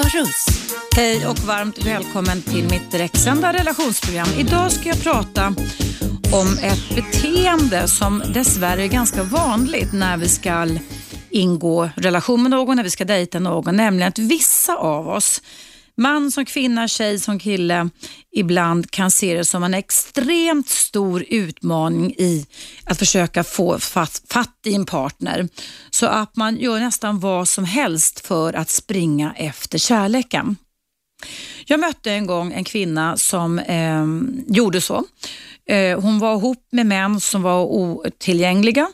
Eva Russ. Hej och varmt välkommen till mitt direktsända relationsprogram. Idag ska jag prata om ett beteende som dessvärre är ganska vanligt när vi ska ingå relation med någon, när vi ska dejta någon, nämligen att vissa av oss man som kvinna, tjej som kille ibland kan se det som en extremt stor utmaning i att försöka få fatt, fatt i en partner. Så att man gör nästan vad som helst för att springa efter kärleken. Jag mötte en gång en kvinna som eh, gjorde så. Eh, hon var ihop med män som var otillgängliga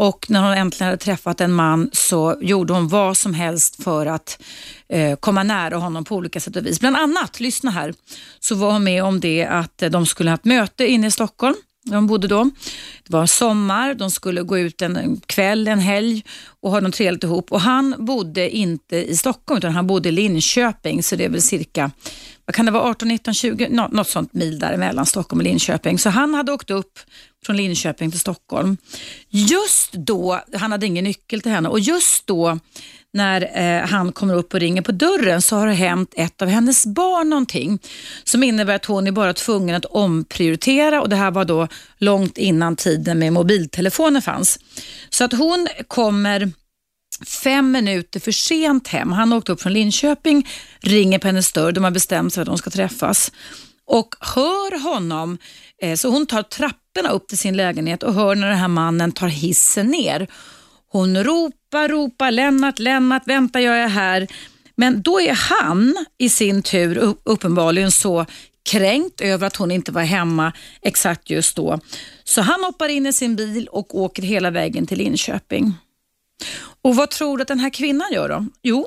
och när hon äntligen hade träffat en man så gjorde hon vad som helst för att eh, komma nära honom på olika sätt och vis. Bland annat, lyssna här, så var hon med om det att de skulle ha ett möte inne i Stockholm de bodde då. Det var sommar, de skulle gå ut en kväll, en helg och ha något trevligt ihop. Och han bodde inte i Stockholm utan han bodde i Linköping, så det är väl cirka vad kan det vara, 18, 19, 20, något sånt mil däremellan Stockholm och Linköping. Så han hade åkt upp från Linköping till Stockholm. Just då, han hade ingen nyckel till henne och just då när eh, han kommer upp och ringer på dörren så har det hänt ett av hennes barn någonting som innebär att hon är bara tvungen att omprioritera och det här var då långt innan tiden med mobiltelefoner fanns. Så att hon kommer fem minuter för sent hem. Han åkte upp från Linköping, ringer på hennes dörr, de har bestämt sig att de ska träffas och hör honom, eh, så hon tar trapporna upp till sin lägenhet och hör när den här mannen tar hissen ner. Hon ropar, ropar, Lennart, Lennart, vänta jag är här. Men då är han i sin tur uppenbarligen så kränkt över att hon inte var hemma exakt just då. Så han hoppar in i sin bil och åker hela vägen till Linköping. Och vad tror du att den här kvinnan gör då? Jo,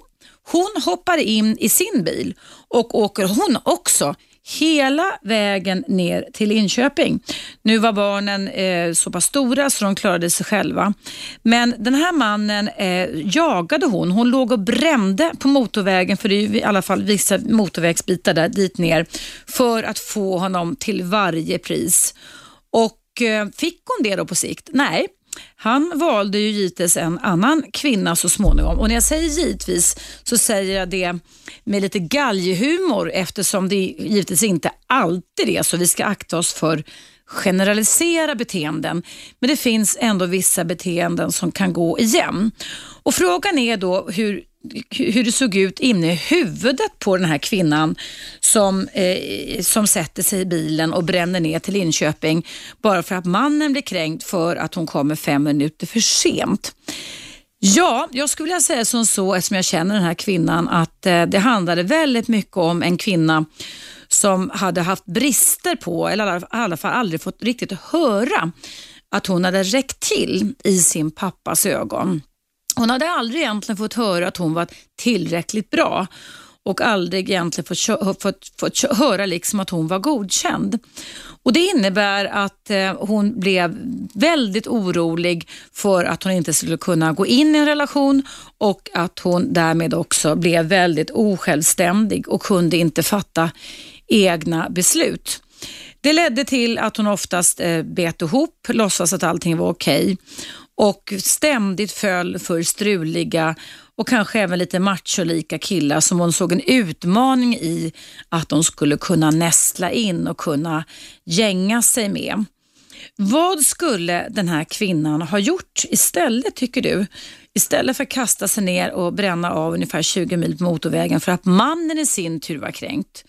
hon hoppar in i sin bil och åker hon också hela vägen ner till Linköping. Nu var barnen eh, så pass stora så de klarade sig själva. Men den här mannen eh, jagade hon. Hon låg och brände på motorvägen, för det är i alla fall vissa motorvägsbitar där dit ner, för att få honom till varje pris. Och eh, fick hon det då på sikt? Nej. Han valde ju givetvis en annan kvinna så småningom och när jag säger givetvis så säger jag det med lite galghumor eftersom det givetvis inte alltid är så. Vi ska akta oss för generalisera beteenden, men det finns ändå vissa beteenden som kan gå igen. Och Frågan är då hur hur det såg ut inne i huvudet på den här kvinnan som, eh, som sätter sig i bilen och bränner ner till Linköping bara för att mannen blir kränkt för att hon kommer fem minuter för sent. Ja, jag skulle vilja säga som så, eftersom jag känner den här kvinnan, att eh, det handlade väldigt mycket om en kvinna som hade haft brister på, eller i alla fall aldrig fått riktigt höra att hon hade räckt till i sin pappas ögon. Hon hade aldrig egentligen fått höra att hon var tillräckligt bra och aldrig egentligen fått, fått, fått höra liksom att hon var godkänd. Och Det innebär att eh, hon blev väldigt orolig för att hon inte skulle kunna gå in i en relation och att hon därmed också blev väldigt osjälvständig och kunde inte fatta egna beslut. Det ledde till att hon oftast eh, bet ihop, låtsas att allting var okej okay och ständigt föll för struliga och kanske även lite macholika killar som hon såg en utmaning i att de skulle kunna nästla in och kunna gänga sig med. Vad skulle den här kvinnan ha gjort istället tycker du? Istället för att kasta sig ner och bränna av ungefär 20 mil på motorvägen för att mannen i sin tur var kränkt.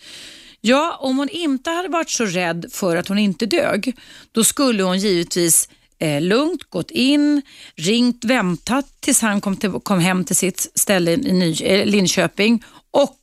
Ja, om hon inte hade varit så rädd för att hon inte dög, då skulle hon givetvis eh, lugnt gått in, ringt, väntat tills han kom, till, kom hem till sitt ställe i Ny, eh, Linköping och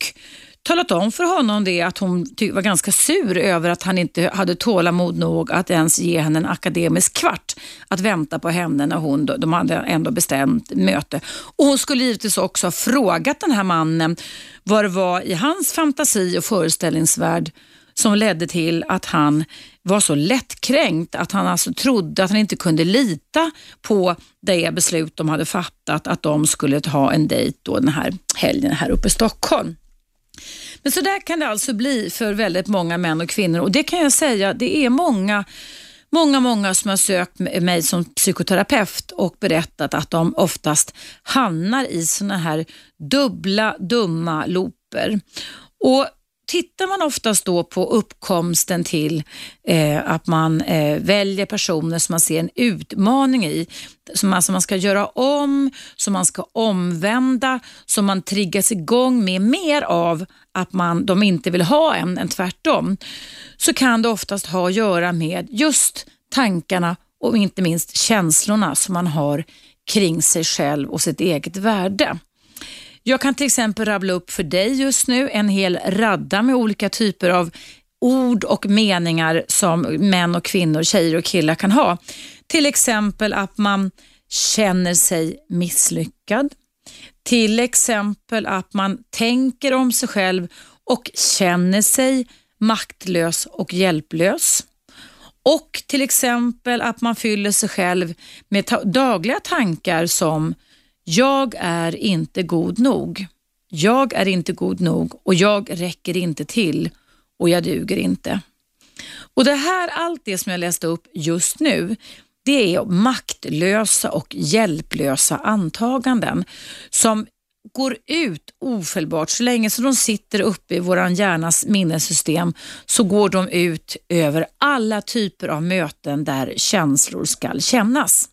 talat om för honom det att hon var ganska sur över att han inte hade tålamod nog att ens ge henne en akademisk kvart att vänta på henne när hon, de hade ändå bestämt möte. Och Hon skulle givetvis också ha frågat den här mannen vad det var i hans fantasi och föreställningsvärld som ledde till att han var så lättkränkt att han alltså trodde att han inte kunde lita på det beslut de hade fattat att de skulle ha en dejt då den här helgen här uppe i Stockholm. Men så där kan det alltså bli för väldigt många män och kvinnor och det kan jag säga, det är många Många, många som har sökt mig som psykoterapeut och berättat att de oftast hamnar i såna här dubbla, dumma looper. Och tittar man oftast då på uppkomsten till eh, att man eh, väljer personer som man ser en utmaning i, som alltså man ska göra om, som man ska omvända, som man triggas igång med mer av att man, de inte vill ha en än tvärtom, så kan det oftast ha att göra med just tankarna och inte minst känslorna som man har kring sig själv och sitt eget värde. Jag kan till exempel rabbla upp för dig just nu en hel radda med olika typer av ord och meningar som män och kvinnor, tjejer och killar kan ha. Till exempel att man känner sig misslyckad. Till exempel att man tänker om sig själv och känner sig maktlös och hjälplös. Och till exempel att man fyller sig själv med ta dagliga tankar som jag är inte god nog. Jag är inte god nog och jag räcker inte till och jag duger inte. Och det här, allt det som jag läste upp just nu, det är maktlösa och hjälplösa antaganden som går ut ofelbart. Så länge som de sitter uppe i vår hjärnas minnessystem så går de ut över alla typer av möten där känslor ska kännas.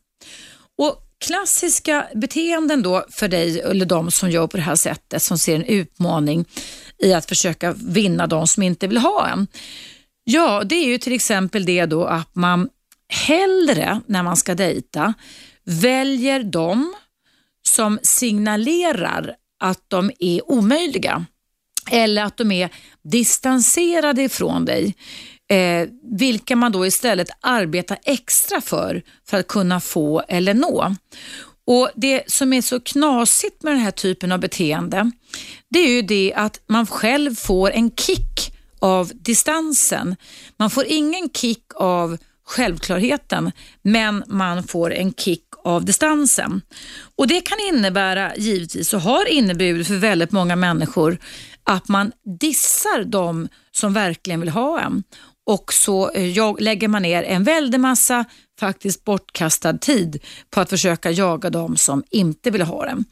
Klassiska beteenden då för dig eller de som gör på det här sättet som ser en utmaning i att försöka vinna de som inte vill ha en. Ja, det är ju till exempel det då att man hellre när man ska dejta väljer de som signalerar att de är omöjliga eller att de är distanserade ifrån dig eh, vilka man då istället arbetar extra för, för att kunna få eller nå. Och Det som är så knasigt med den här typen av beteende, det är ju det att man själv får en kick av distansen. Man får ingen kick av självklarheten, men man får en kick av distansen. Och Det kan innebära, givetvis, och har inneburit för väldigt många människor, att man dissar de som verkligen vill ha en och så eh, jag, lägger man ner en väldig massa faktiskt bortkastad tid på att försöka jaga dem som inte vill ha den.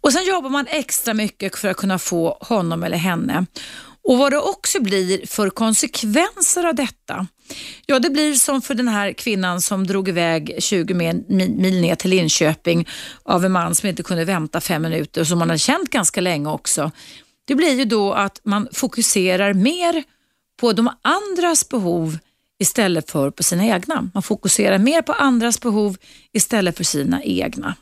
Och Sen jobbar man extra mycket för att kunna få honom eller henne. Och Vad det också blir för konsekvenser av detta, ja det blir som för den här kvinnan som drog iväg 20 mil ner till Linköping av en man som inte kunde vänta fem minuter och som man har känt ganska länge också. Det blir ju då att man fokuserar mer på de andras behov istället för på sina egna. Man fokuserar mer på andras behov istället för sina egna.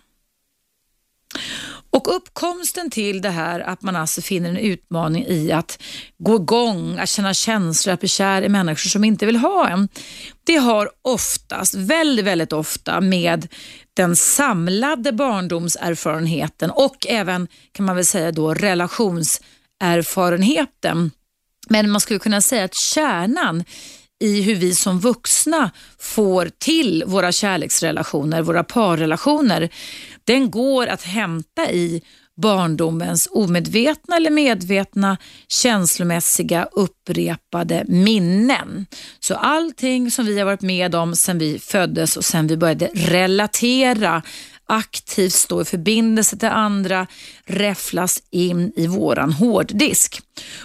Och uppkomsten till det här att man alltså finner en utmaning i att gå igång, att känna känslor, att bli kär i människor som inte vill ha en. Det har oftast, väldigt, väldigt ofta med den samlade barndomserfarenheten och även kan man väl säga då relationserfarenheten men man skulle kunna säga att kärnan i hur vi som vuxna får till våra kärleksrelationer, våra parrelationer, den går att hämta i barndomens omedvetna eller medvetna känslomässiga upprepade minnen. Så allting som vi har varit med om sedan vi föddes och sedan vi började relatera aktivt stå i förbindelse till andra räfflas in i våran hårddisk.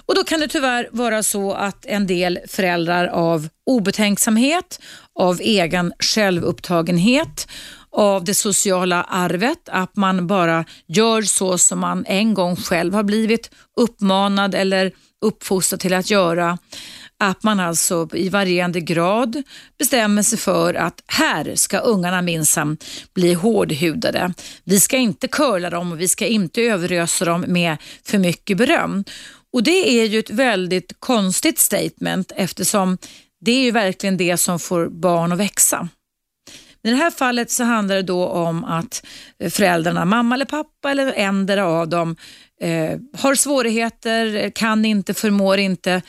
Och Då kan det tyvärr vara så att en del föräldrar av obetänksamhet, av egen självupptagenhet, av det sociala arvet, att man bara gör så som man en gång själv har blivit uppmanad eller uppfostrad till att göra att man alltså i varierande grad bestämmer sig för att här ska ungarna minsann bli hårdhudade. Vi ska inte curla dem och vi ska inte överösa dem med för mycket beröm. Och Det är ju ett väldigt konstigt statement eftersom det är ju verkligen det som får barn att växa. I det här fallet så handlar det då om att föräldrarna, mamma eller pappa eller endera av dem, eh, har svårigheter, kan inte, förmår inte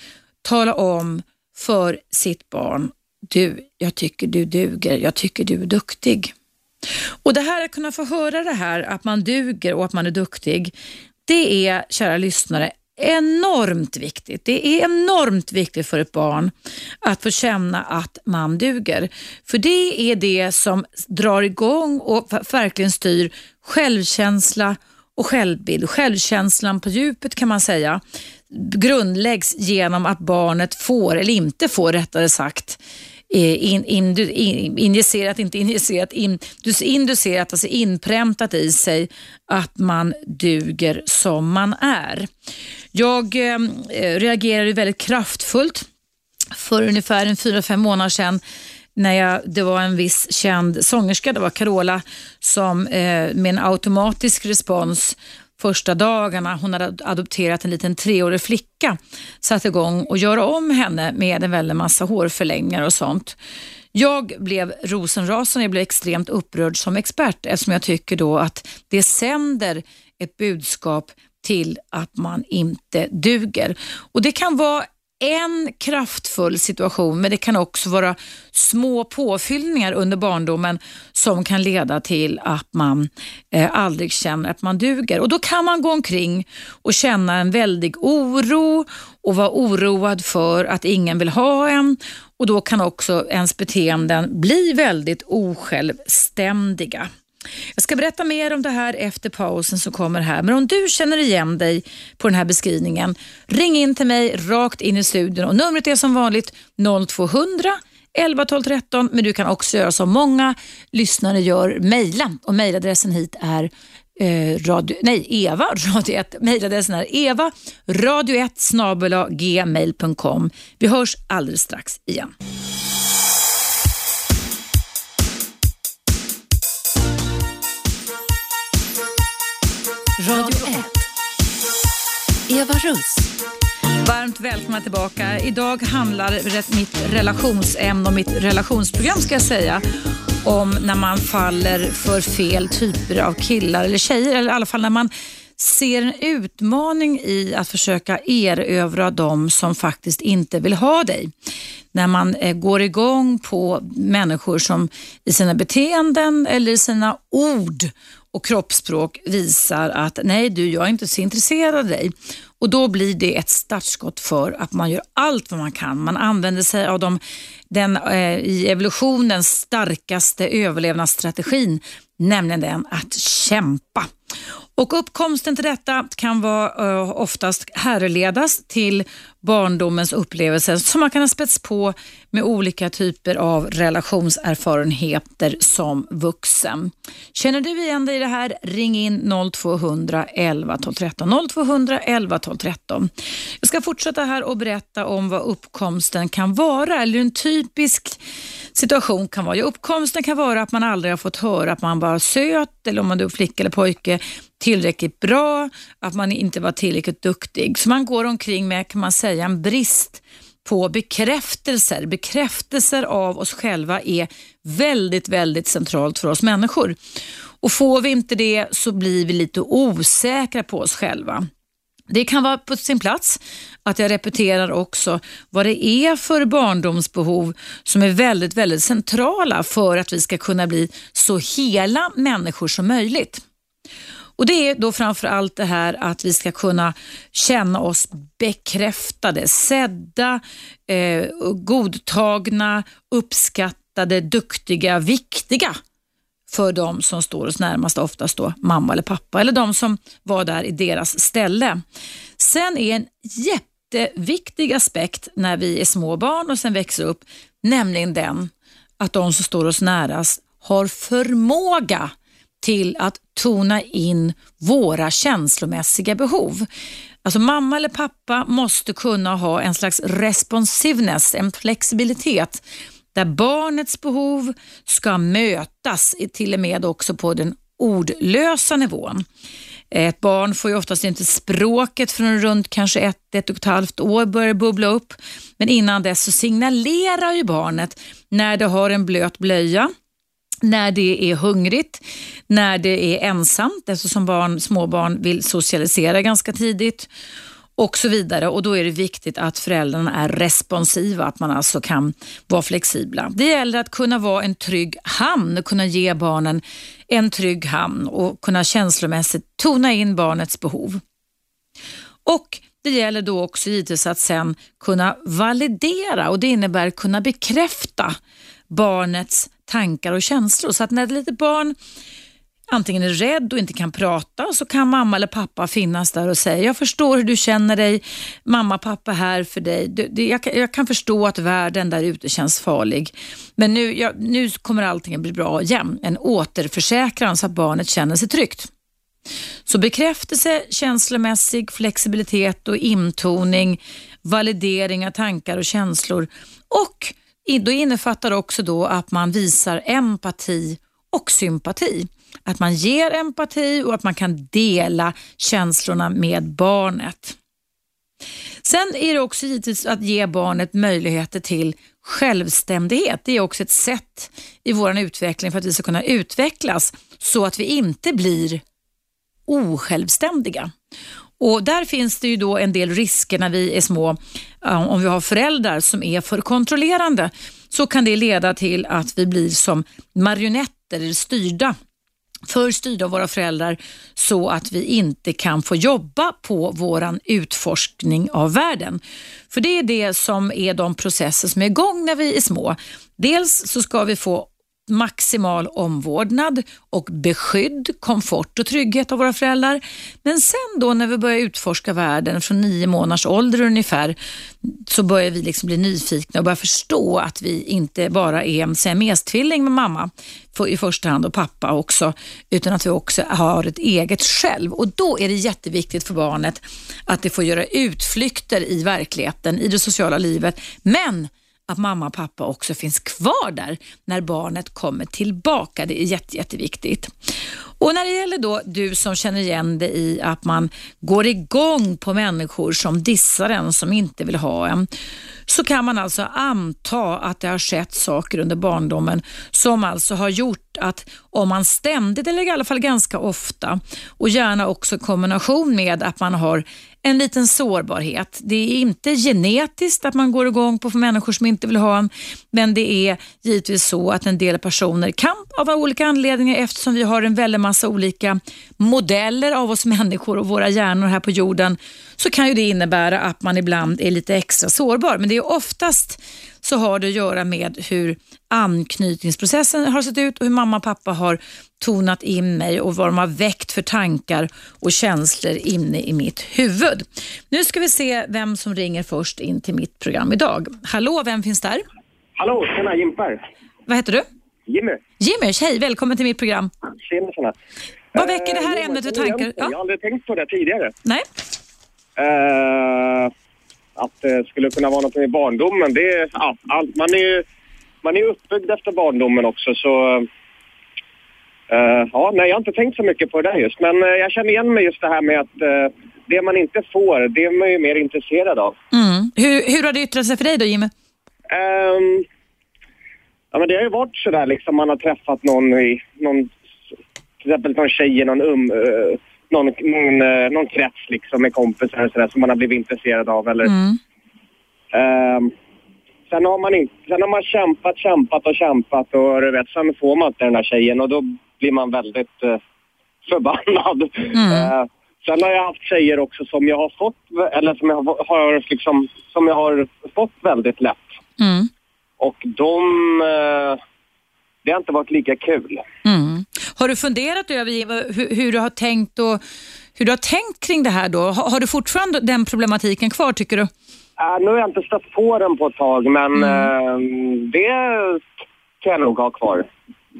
tala om för sitt barn, du, jag tycker du duger, jag tycker du är duktig. Och det här att kunna få höra det här, att man duger och att man är duktig, det är, kära lyssnare, enormt viktigt. Det är enormt viktigt för ett barn att få känna att man duger. För det är det som drar igång och verkligen styr självkänsla och självbild, självkänslan på djupet kan man säga, grundläggs genom att barnet får, eller inte får rättare sagt, eh, in, in, in, injicerat, inte injicerat, in, inducerat, alltså inpräntat i sig att man duger som man är. Jag eh, reagerade väldigt kraftfullt för ungefär en fyra, fem månader sedan när jag, det var en viss känd sångerska, det var Carola, som eh, med en automatisk respons första dagarna, hon hade adopterat en liten treårig flicka, satte igång och göra om henne med en väldig massa hårförlängningar och sånt. Jag blev rosenrasande, jag blev extremt upprörd som expert eftersom jag tycker då att det sänder ett budskap till att man inte duger. Och Det kan vara en kraftfull situation, men det kan också vara små påfyllningar under barndomen som kan leda till att man eh, aldrig känner att man duger. Och Då kan man gå omkring och känna en väldig oro och vara oroad för att ingen vill ha en och då kan också ens beteenden bli väldigt osjälvständiga. Jag ska berätta mer om det här efter pausen som kommer här. Men om du känner igen dig på den här beskrivningen, ring in till mig rakt in i studion och numret är som vanligt 0200 11 12 13 men du kan också göra som många lyssnare gör, mejla och mejladressen hit är eh, radio, nej, Eva, radio 1, mejladressen är eva, radio1 gmail.com. Vi hörs alldeles strax igen. Radio 1. Eva Russ. Varmt välkomna tillbaka. Idag handlar mitt relationsämne och mitt relationsprogram ska jag säga om när man faller för fel typer av killar eller tjejer. Eller i alla fall när man ser en utmaning i att försöka erövra dem som faktiskt inte vill ha dig. När man eh, går igång på människor som i sina beteenden eller i sina ord och kroppsspråk visar att nej du, jag är inte så intresserad av dig. Och Då blir det ett startskott för att man gör allt vad man kan. Man använder sig av de, den eh, i evolutionen starkaste överlevnadsstrategin, nämligen den att kämpa. Och Uppkomsten till detta kan vara uh, oftast härledas till barndomens upplevelser som man kan ha spets på med olika typer av relationserfarenheter som vuxen. Känner du igen dig i det här? Ring in 0200 11 12 13. 0200 11 12 13. Jag ska fortsätta här och berätta om vad uppkomsten kan vara, eller en typisk situation kan vara. Ja, uppkomsten kan vara att man aldrig har fått höra att man var söt, eller om man är flicka eller pojke, tillräckligt bra, att man inte var tillräckligt duktig. Så man går omkring med, kan man säga, en brist på bekräftelser. Bekräftelser av oss själva är väldigt, väldigt centralt för oss människor. Och Får vi inte det så blir vi lite osäkra på oss själva. Det kan vara på sin plats att jag repeterar också vad det är för barndomsbehov som är väldigt, väldigt centrala för att vi ska kunna bli så hela människor som möjligt. Och Det är då framför allt det här att vi ska kunna känna oss bekräftade, sedda, eh, godtagna, uppskattade, duktiga, viktiga för de som står oss närmast, oftast då mamma eller pappa eller de som var där i deras ställe. Sen är en jätteviktig aspekt när vi är små barn och sen växer upp, nämligen den att de som står oss närast har förmåga till att tona in våra känslomässiga behov. Alltså mamma eller pappa måste kunna ha en slags responsiveness, en flexibilitet där barnets behov ska mötas, till och med också på den ordlösa nivån. Ett barn får ju oftast inte språket förrän runt kanske ett, ett och ett halvt år börjar bubbla upp. Men innan dess så signalerar ju barnet när det har en blöt blöja, när det är hungrigt, när det är ensamt eftersom barn, småbarn vill socialisera ganska tidigt och så vidare. Och Då är det viktigt att föräldrarna är responsiva, att man alltså kan vara flexibla. Det gäller att kunna vara en trygg hamn, kunna ge barnen en trygg hamn och kunna känslomässigt tona in barnets behov. Och det gäller då också givetvis att sen kunna validera och det innebär kunna bekräfta barnets tankar och känslor. Så att när ett litet barn antingen är rädd och inte kan prata så kan mamma eller pappa finnas där och säga jag förstår hur du känner dig, mamma pappa här för dig. Du, du, jag, jag, kan förstå att världen där ute känns farlig. Men nu, jag, nu kommer allting att bli bra igen. En återförsäkran så att barnet känner sig tryggt. Så bekräftelse, känslomässig flexibilitet och intoning, validering av tankar och känslor och då innefattar också då att man visar empati och sympati. Att man ger empati och att man kan dela känslorna med barnet. Sen är det också givetvis att ge barnet möjligheter till självständighet. Det är också ett sätt i vår utveckling för att vi ska kunna utvecklas så att vi inte blir osjälvständiga. Och Där finns det ju då en del risker när vi är små. Om vi har föräldrar som är för kontrollerande så kan det leda till att vi blir som marionetter styrda för styrda av våra föräldrar så att vi inte kan få jobba på våran utforskning av världen. För det är det som är de processer som är igång när vi är små. Dels så ska vi få maximal omvårdnad och beskydd, komfort och trygghet av våra föräldrar. Men sen då när vi börjar utforska världen från nio månaders ålder ungefär så börjar vi liksom bli nyfikna och börja förstå att vi inte bara är en siamestvilling med mamma i första hand och pappa också, utan att vi också har ett eget själv. Och Då är det jätteviktigt för barnet att det får göra utflykter i verkligheten, i det sociala livet, men att mamma och pappa också finns kvar där när barnet kommer tillbaka. Det är jätte, jätteviktigt. Och när det gäller då du som känner igen dig i att man går igång på människor som dissar en, som inte vill ha en, så kan man alltså anta att det har skett saker under barndomen som alltså har gjort att om man ständigt, eller i alla fall ganska ofta, och gärna också i kombination med att man har en liten sårbarhet. Det är inte genetiskt att man går igång på för människor som inte vill ha en, men det är givetvis så att en del personer kan av olika anledningar, eftersom vi har en väldig massa olika modeller av oss människor och våra hjärnor här på jorden, så kan ju det innebära att man ibland är lite extra sårbar. Men det är oftast så har det att göra med hur anknytningsprocessen har sett ut och hur mamma och pappa har tonat in mig och vad de har väckt för tankar och känslor inne i mitt huvud. Nu ska vi se vem som ringer först in till mitt program idag. Hallå, vem finns där? Hallå, tjena, Jimper. Vad heter du? Jimmy. Jimmy, hej, välkommen till mitt program. Tjena, tjena. Vad väcker det här Eh, ämnet för tankar? Jag, Ja. har aldrig tänkt på det tidigare. Nej? Eh, att det skulle kunna vara något med barndomen. Det är, ja, allt, man är ju man är uppbyggd efter barndomen också så... eh, ja, nej, jag har inte tänkt så mycket på det där just. Men eh, jag känner igen mig just det här med att eh, det man inte får, det är man ju mer intresserad av. Mm. Hur, hur har det yttrat sig för dig då, Jimmy? Ehm, ja, men det har ju varit sådär liksom, man har träffat någon i, någon, till exempel någon tjej i någon, um, eh, någon, någon, eh, någon krets liksom med kompisar och sådär som man har blivit intresserad av eller Mm. Ehm, sen, har man inte, sen har man kämpat, kämpat och kämpat och du vet, sen får man inte den där tjejen och då blir man väldigt uh, förbannad. Mm. Eh, sen har jag haft tjejer också som jag har fått, eller som jag har, har liksom, som jag har fått väldigt lätt. Mm. Och de... eh, det har inte varit lika kul. Mm. Har du funderat över hur, hur du har tänkt och hur du har tänkt kring det här då? Har, har du fortfarande den problematiken kvar tycker du? Uh, nu har jag inte stött på den på ett tag, men eh, det kan jag nog ha kvar.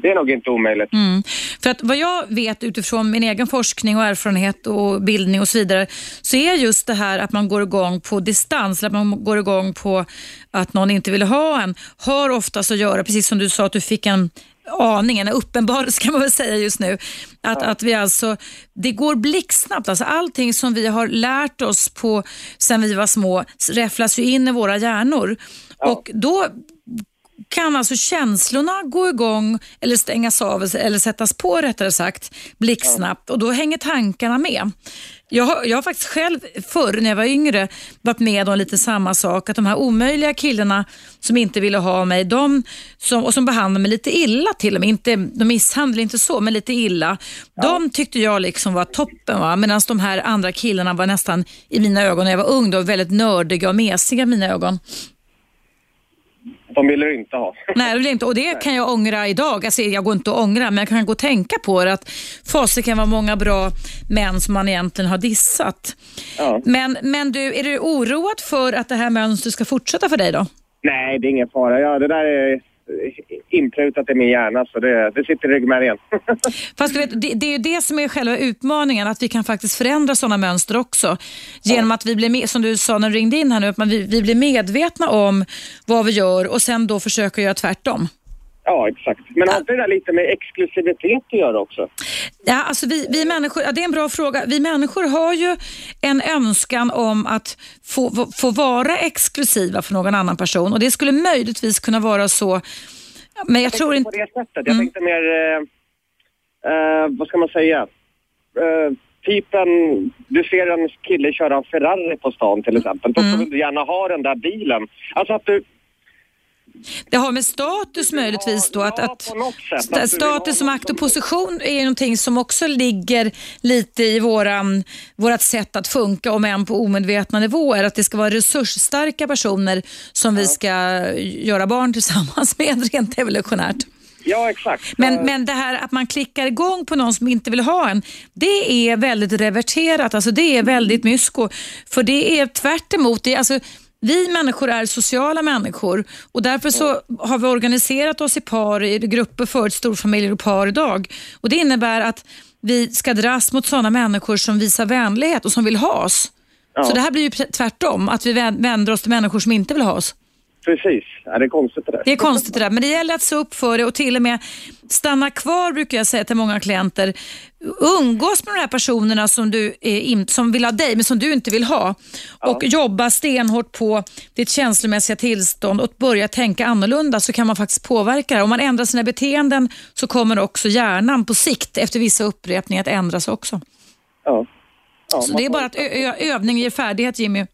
Det är nog inte omöjligt. Mm. För att vad jag vet utifrån min egen forskning och erfarenhet och bildning och så vidare så är just det här att man går igång på distans, eller att man går igång på att någon inte vill ha en, har oftast att göra, precis som du sa att du fick en aning, en uppenbarelse kan man väl säga just nu, att, att vi alltså, det går blixtsnabbt. Alltså allting som vi har lärt oss på sen vi var små räfflas ju in i våra hjärnor. Och då kan alltså känslorna gå igång eller stängas av eller sättas på rättare sagt blixtsnabbt och då hänger tankarna med. Jag har, jag har faktiskt själv förr när jag var yngre varit med om lite samma sak. Att de här omöjliga killarna som inte ville ha mig de som, och som behandlade mig lite illa till och med. Inte, de misshandlade inte så, men lite illa. De tyckte jag liksom var toppen. Va? Medan de här andra killarna var nästan i mina ögon när jag var ung då, väldigt nördiga och mesiga i mina ögon. De vill du inte ha. Nej, det vill inte. Och det kan jag ångra idag. Alltså, jag går inte att ångra, men jag kan gå och tänka på det. Att fasiken var många bra män som man egentligen har dissat. Ja. Men, men du, är du oroad för att det här mönstret ska fortsätta för dig då? Nej, det är ingen fara. Ja, det där är inprutat i min hjärna så det, det sitter i ryggmärgen. Fast du vet, det, det är ju det som är själva utmaningen, att vi kan faktiskt förändra sådana mönster också. Genom att vi blir, med, som du sa när du ringde in här nu, att man, vi, vi blir medvetna om vad vi gör och sen då försöker göra tvärtom. Ja, exakt. Men har inte det där lite med exklusivitet att göra också? Ja, alltså vi, vi människor, ja, det är en bra fråga. Vi människor har ju en önskan om att få, få- vara exklusiva för någon annan person och det skulle möjligtvis kunna vara så, men jag tror tänkte inte... på det sättet. Jag tänkte mer, eh, eh, vad ska man säga? Eh, typen, du ser en kille köra en Ferrari på stan till exempel. Då vill du gärna ha den där bilen. Alltså att du... Det har med status möjligtvis då. Att, att, Att status något makt och som- position är någonting som också ligger lite i våran, vårat sätt att funka, om än på omedvetna nivåer. Att det ska vara resursstarka personer som vi ska göra barn tillsammans med rent evolutionärt. Ja, exakt. Men, men det här att man klickar igång på någon som inte vill ha en, det är väldigt reverterat. Alltså det är väldigt mysko. För det är tvärt emot det. Alltså, vi människor är sociala människor och därför så har vi organiserat oss i par, i grupper förut, storfamiljer och par idag. Och Det innebär att vi ska dras mot sådana människor som visar vänlighet och som vill ha oss. Ja. Så det här blir ju tvärtom, att vi vä- vänder oss till människor som inte vill ha oss. Precis. Ja, det är konstigt det där. Det är konstigt det där, men det gäller att se upp för det och till och med stanna kvar brukar jag säga till många klienter. Umgås med de här personerna som, du in, som vill ha dig men som du inte vill ha och jobba stenhårt på ditt känslomässiga tillstånd och börja tänka annorlunda så kan man faktiskt påverka det. Om man ändrar sina beteenden så kommer också hjärnan på sikt efter vissa upprepningar att ändras också. Ja. Ja, Så det är bara att övning ger färdighet Jimmy.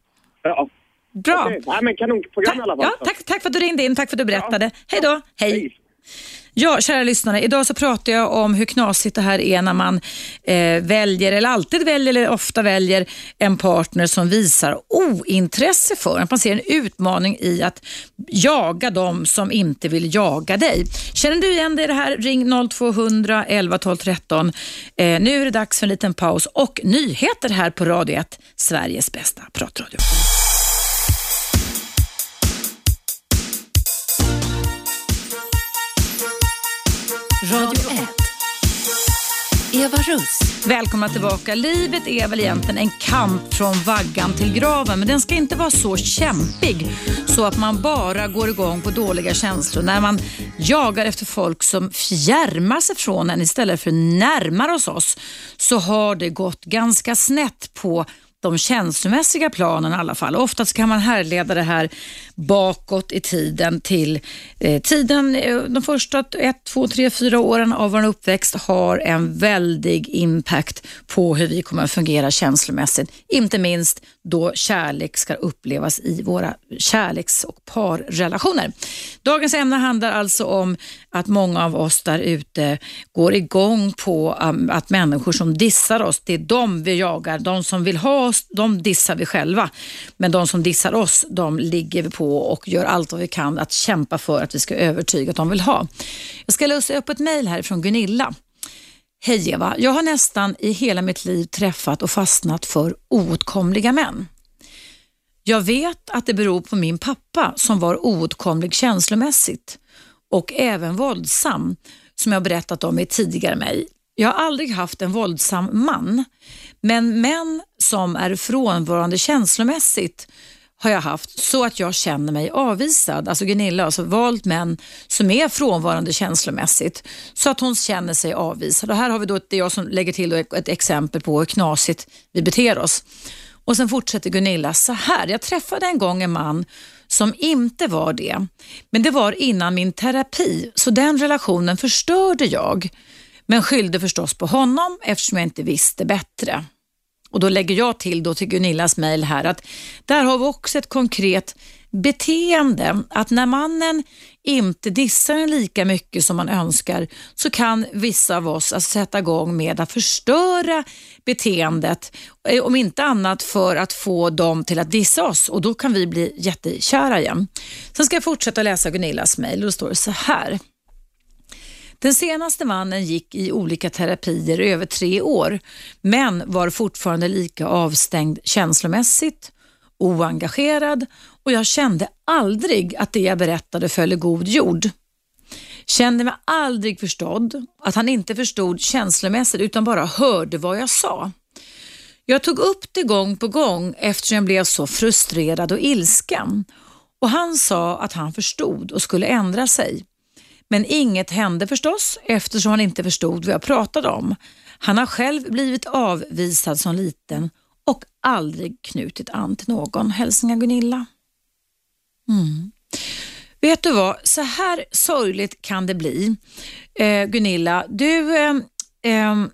Ja. Bra. Okej. Nej, men kanonprogram i alla fall. Ja, tack, tack för att du ringde in, tack för att du berättade. Hej då. Hej. Hej. Ja, kära lyssnare. Idag så pratar jag om hur knasigt det här är när man eh, väljer, eller alltid väljer, eller ofta väljer en partner som visar ointresse för Att man ser en utmaning i att jaga dem som inte vill jaga dig. Känner du igen dig i det här? Ring 0200 11 12 13. Eh, nu är det dags för en liten paus och nyheter här på Radio 1, Sveriges bästa pratradio. Radio 1. Eva Russ. Välkomna tillbaka. Livet är väl egentligen en kamp från vaggan till graven, men den ska inte vara så kämpig så att man bara går igång på dåliga känslor. När man jagar efter folk som fjärmar sig från en istället för närmar oss oss så har det gått ganska snett på de känslomässiga planen i alla fall. Oftast kan man härleda det här bakåt i tiden till eh, tiden, eh, de första ett, två, tre, fyra åren av vår uppväxt har en väldig impact på hur vi kommer att fungera känslomässigt. Inte minst då kärlek ska upplevas i våra kärleks och parrelationer. Dagens ämne handlar alltså om att många av oss där ute går igång på um, att människor som dissar oss, det är de vi jagar. De som vill ha oss, de dissar vi själva. Men de som dissar oss, de ligger vi på och gör allt vad vi kan att kämpa för att vi ska övertyga att de vill ha. Jag ska läsa upp ett mejl här från Gunilla. Hej Eva, jag har nästan i hela mitt liv träffat och fastnat för oåtkomliga män. Jag vet att det beror på min pappa som var oåtkomlig känslomässigt och även våldsam, som jag berättat om i tidigare mig. Jag har aldrig haft en våldsam man, men män som är frånvarande känslomässigt har jag haft så att jag känner mig avvisad. Alltså Gunilla har alltså valt män som är frånvarande känslomässigt så att hon känner sig avvisad. Och här har vi då, det är jag som lägger till då ett exempel på hur knasigt vi beter oss. Och sen fortsätter Gunilla så här. Jag träffade en gång en man som inte var det, men det var innan min terapi, så den relationen förstörde jag. Men skyllde förstås på honom eftersom jag inte visste bättre. Och Då lägger jag till då till Gunillas mejl här att där har vi också ett konkret beteende att när mannen inte dissar en lika mycket som man önskar så kan vissa av oss alltså sätta igång med att förstöra beteendet. Eh, om inte annat för att få dem till att dissa oss och då kan vi bli jättekära igen. Sen ska jag fortsätta läsa Gunillas mejl och då står det så här. Den senaste mannen gick i olika terapier i över tre år, men var fortfarande lika avstängd känslomässigt, oengagerad och jag kände aldrig att det jag berättade föll i god jord. Kände mig aldrig förstådd, att han inte förstod känslomässigt utan bara hörde vad jag sa. Jag tog upp det gång på gång eftersom jag blev så frustrerad och ilsken och han sa att han förstod och skulle ändra sig. Men inget hände förstås eftersom han inte förstod vad jag pratade om. Han har själv blivit avvisad som liten och aldrig knutit an till någon. Hälsningar Gunilla. Mm. Vet du vad, så här sorgligt kan det bli. Eh, Gunilla, du eh, eh,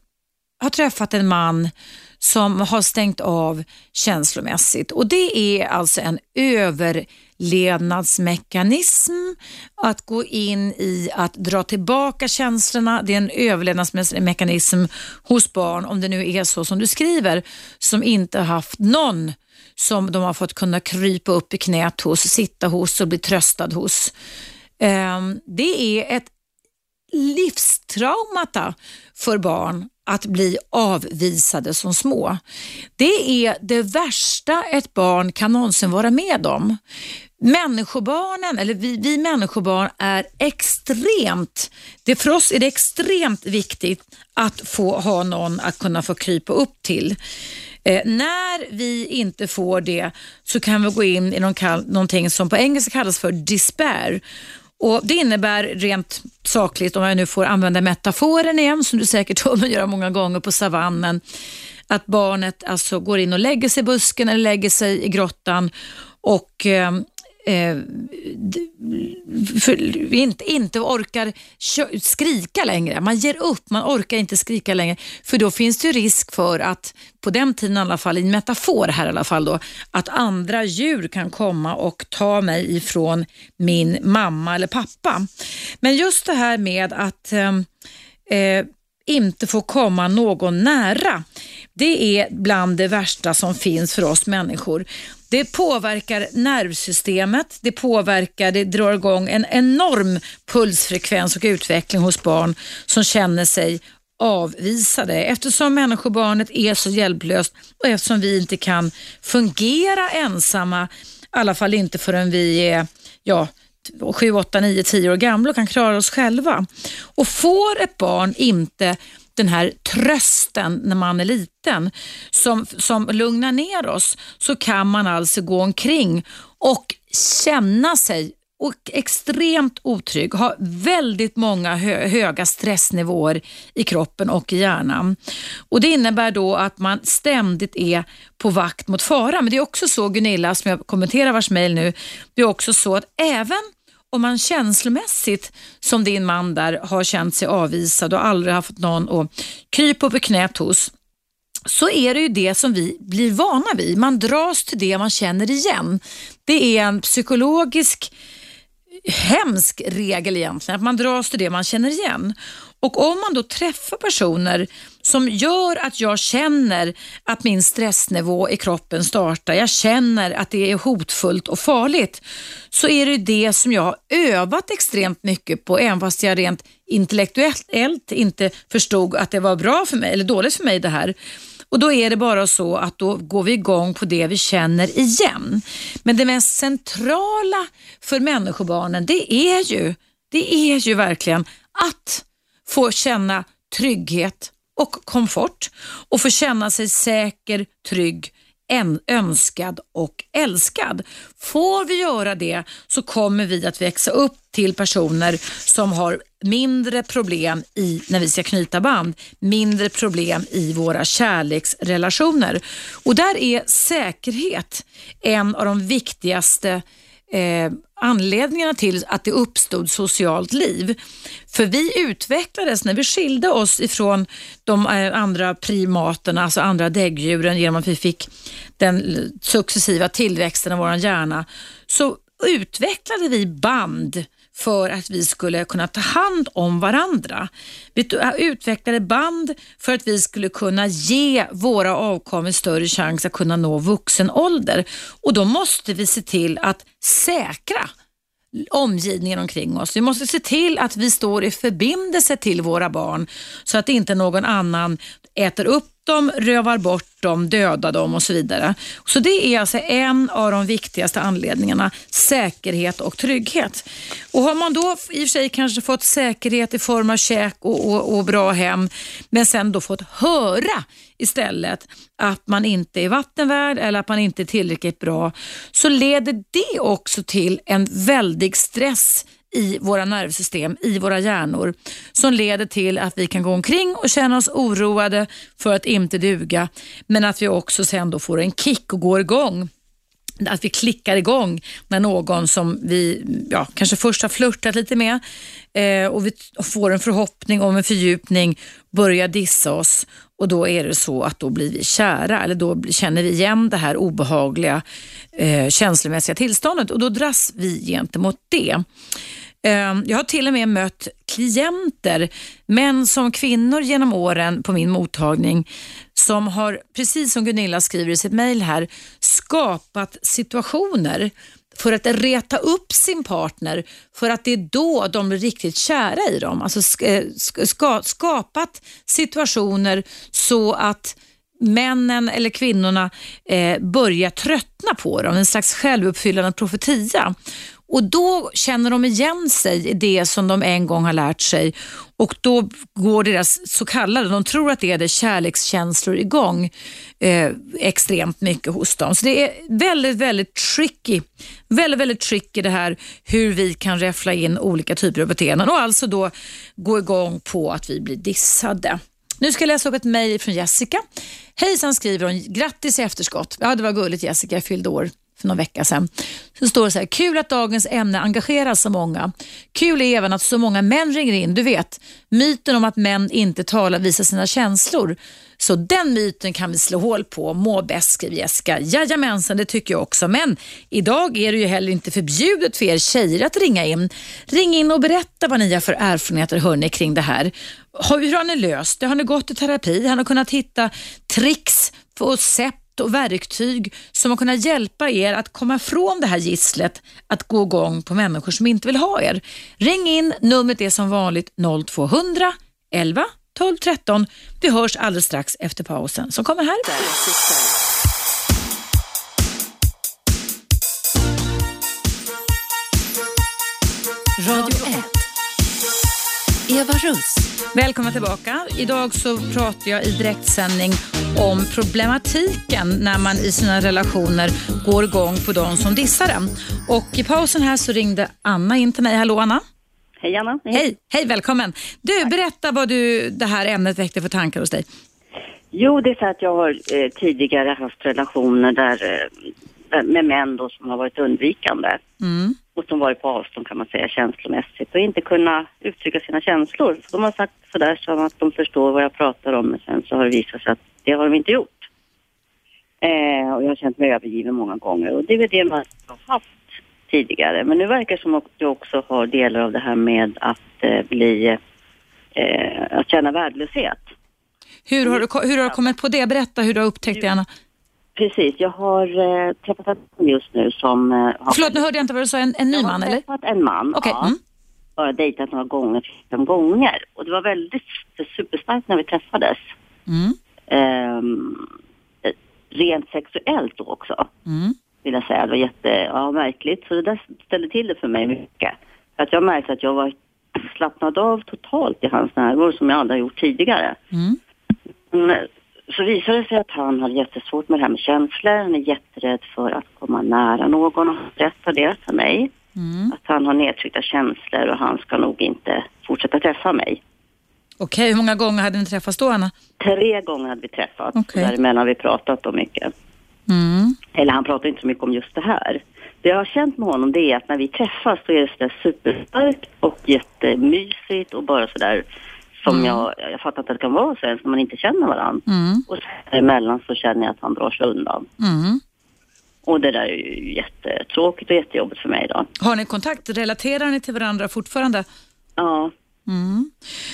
har träffat en man som har stängt av känslomässigt och det är alltså en över överlevnadsmekanism att gå in i att dra tillbaka känslorna. Det är en överlevnadsmekanism hos barn, om det nu är så som du skriver, som inte har haft någon som de har fått kunna krypa upp i knät hos, sitta hos och bli tröstad hos. Ehm, det är ett livstraumata för barn att bli avvisade som små. Det är det värsta ett barn kan någonsin vara med om. Människobarnen, eller vi, vi människobarn är extremt, det, för oss är det extremt viktigt att få ha någon att kunna få krypa upp till. Eh, när vi inte får det så kan vi gå in i någon kall, någonting som på engelska kallas för despair. Och Det innebär rent sakligt, om jag nu får använda metaforen igen, som du säkert hör mig göra många gånger på savannen, att barnet alltså går in och lägger sig i busken eller lägger sig i grottan och eh, eh, för, inte, inte orkar skrika längre. Man ger upp, man orkar inte skrika längre. För då finns det risk för att, på den tiden i alla fall, i en metafor här i alla fall då, att andra djur kan komma och ta mig ifrån min mamma eller pappa. Men just det här med att eh, eh inte få komma någon nära. Det är bland det värsta som finns för oss människor. Det påverkar nervsystemet, det påverkar, det drar igång en enorm pulsfrekvens och utveckling hos barn som känner sig avvisade eftersom människobarnet är så hjälplöst och eftersom vi inte kan fungera ensamma, i alla fall inte förrän vi är ja, 7, 8, 9, 10 år gamla och kan klara oss själva. Och får ett barn inte den här trösten när man är liten som, som lugnar ner oss så kan man alltså gå omkring och känna sig och extremt otrygg, ha väldigt många hö höga stressnivåer i kroppen och i hjärnan. Och Det innebär då att man ständigt är på vakt mot fara. Men det är också så Gunilla, som jag kommenterar vars mejl nu, det är också så att även om man känslomässigt, som din man där, har känt sig avvisad och aldrig haft någon att krypa upp i knät hos, så är det ju det som vi blir vana vid. Man dras till det man känner igen. Det är en psykologisk hemsk regel egentligen, att man dras till det man känner igen. Och om man då träffar personer som gör att jag känner att min stressnivå i kroppen startar, jag känner att det är hotfullt och farligt, så är det det som jag har övat extremt mycket på, även fast jag rent intellektuellt inte förstod att det var bra för mig eller dåligt för mig det här. Och Då är det bara så att då går vi igång på det vi känner igen. Men det mest centrala för människobarnen det är ju, det är ju verkligen att få känna trygghet och komfort och få känna sig säker, trygg, önskad och älskad. Får vi göra det så kommer vi att växa upp till personer som har mindre problem i när vi ska knyta band, mindre problem i våra kärleksrelationer. Och där är säkerhet en av de viktigaste eh, anledningarna till att det uppstod socialt liv. För vi utvecklades när vi skilde oss ifrån de eh, andra primaterna, alltså andra däggdjuren genom att vi fick den successiva tillväxten av vår hjärna, så utvecklade vi band för att vi skulle kunna ta hand om varandra. Vi utvecklade band för att vi skulle kunna ge våra avkommor större chans att kunna nå vuxen ålder. Och då måste vi se till att säkra omgivningen omkring oss. Vi måste se till att vi står i förbindelse till våra barn så att inte någon annan äter upp dem, rövar bort dem, dödar dem och så vidare. Så det är alltså en av de viktigaste anledningarna, säkerhet och trygghet. Och har man då i och för sig kanske fått säkerhet i form av käk och, och, och bra hem, men sen då fått höra istället att man inte är vattenvärd eller att man inte är tillräckligt bra, så leder det också till en väldig stress i våra nervsystem, i våra hjärnor som leder till att vi kan gå omkring och känna oss oroade för att inte duga men att vi också sen då får en kick och går igång. Att vi klickar igång när någon som vi ja, kanske först har flörtat lite med eh, och vi får en förhoppning om en fördjupning börjar dissa oss. Och då är det så att då blir vi kära eller då känner vi igen det här obehagliga eh, känslomässiga tillståndet. Och då dras vi gentemot det. Ehm, jag har till och med mött klienter, män som kvinnor genom åren på min mottagning, som har, precis som Gunilla skriver i sitt mejl här, skapat situationer för att reta upp sin partner för att det är då de blir riktigt kära i dem. Alltså eh, ska, skapat situationer så att männen eller kvinnorna eh, börjar tröttna på dem, en slags självuppfyllande profetia. Och då känner de igen sig i det som de en gång har lärt sig och då går deras så kallade, de tror att det är det, kärlekskänslor igång eh, extremt mycket hos dem. Så det är väldigt, väldigt tricky. Väldigt, väldigt tricky det här hur vi kan räffla in olika typer av beteenden och alltså då gå igång på att vi blir dissade. Nu ska jag läsa upp ett mejl från Jessica. Hejsan skriver hon, grattis i efterskott. Ja, det var gulligt Jessica, jag fyllde år för någon vecka sedan. Så står det så här, kul att dagens ämne engagerar så många. Kul är även att så många män ringer in. Du vet, myten om att män inte talar visar sina känslor. Så den myten kan vi slå hål på. Må bäst, skriver Jessica. Jajamensan, det tycker jag också. Men idag är det ju heller inte förbjudet för er tjejer att ringa in. Ring in och berätta vad ni har för erfarenheter hörni, kring det här. Hur har ni löst det? Har ni gått i terapi? Har ni kunnat hitta tricks och sätt och verktyg som har kunnat hjälpa er att komma från det här gisslet att gå igång på människor som inte vill ha er. Ring in, numret är som vanligt 0200 11 12 13. Vi hörs alldeles strax efter pausen som kommer här. Radio 1. Eva Russ. Välkomna tillbaka. Idag så pratar jag i direktsändning om problematiken när man i sina relationer går igång på de som dissar en. Och i pausen här så ringde Anna in till mig. Hallå Anna. Hej Anna. Hej, hej, hej välkommen. Du, Tack. berätta vad du, det här ämnet väckte för tankar hos dig. Jo, det är så att jag har eh, tidigare haft relationer där, eh, med män då som har varit undvikande. Mm och som varit på avstånd kan man säga känslomässigt och inte kunna uttrycka sina känslor. De har sagt sådär som att de förstår vad jag pratar om men sen så har det visat sig att det har de inte gjort. Eh, och jag har känt mig övergiven många gånger och det är väl det man har haft tidigare. Men nu verkar det som att du också har delar av det här med att eh, bli, eh, att känna värdelöshet. Hur har, du, hur har du kommit på det? Berätta hur du har upptäckt det, Anna. Precis, jag har eh, träffat en man just nu som... Eh, har... Förlåt, nu hörde jag inte vad du sa. En, en ny man, eller? Jag har träffat en man, okay. ja. Mm. Har dejtat några gånger, fem gånger. Och det var väldigt superstarkt när vi träffades. Mm. Ehm, rent sexuellt då också, mm. vill jag säga. Det var jätte, ja, märkligt. Så det där ställde till det för mig mycket. För att jag märkte att jag var slappnad av totalt i hans närvaro som jag aldrig har gjort tidigare. Mm. mm så visade det sig att han hade jättesvårt med det här med känslor. Han är jätterädd för att komma nära någon och berätta det för mig. Mm. Att han har nedtryckta känslor och han ska nog inte fortsätta träffa mig. Okej, hur många gånger hade ni träffats då, Anna? Tre gånger hade vi träffats. Okay. Däremellan har vi pratat om mycket. Mm. Eller han pratar inte så mycket om just det här. Det jag har känt med honom det är att när vi träffas så är det sådär superstarkt och jättemysigt och bara sådär som mm. jag, jag fattar att det kan vara så ens när man inte känner varandra. Mm. Och emellan så känner jag att han drar sig undan. Mm. Och det där är ju jättetråkigt och jättejobbigt för mig då. Har ni kontakt? Relaterar ni till varandra fortfarande? Ja, Mm.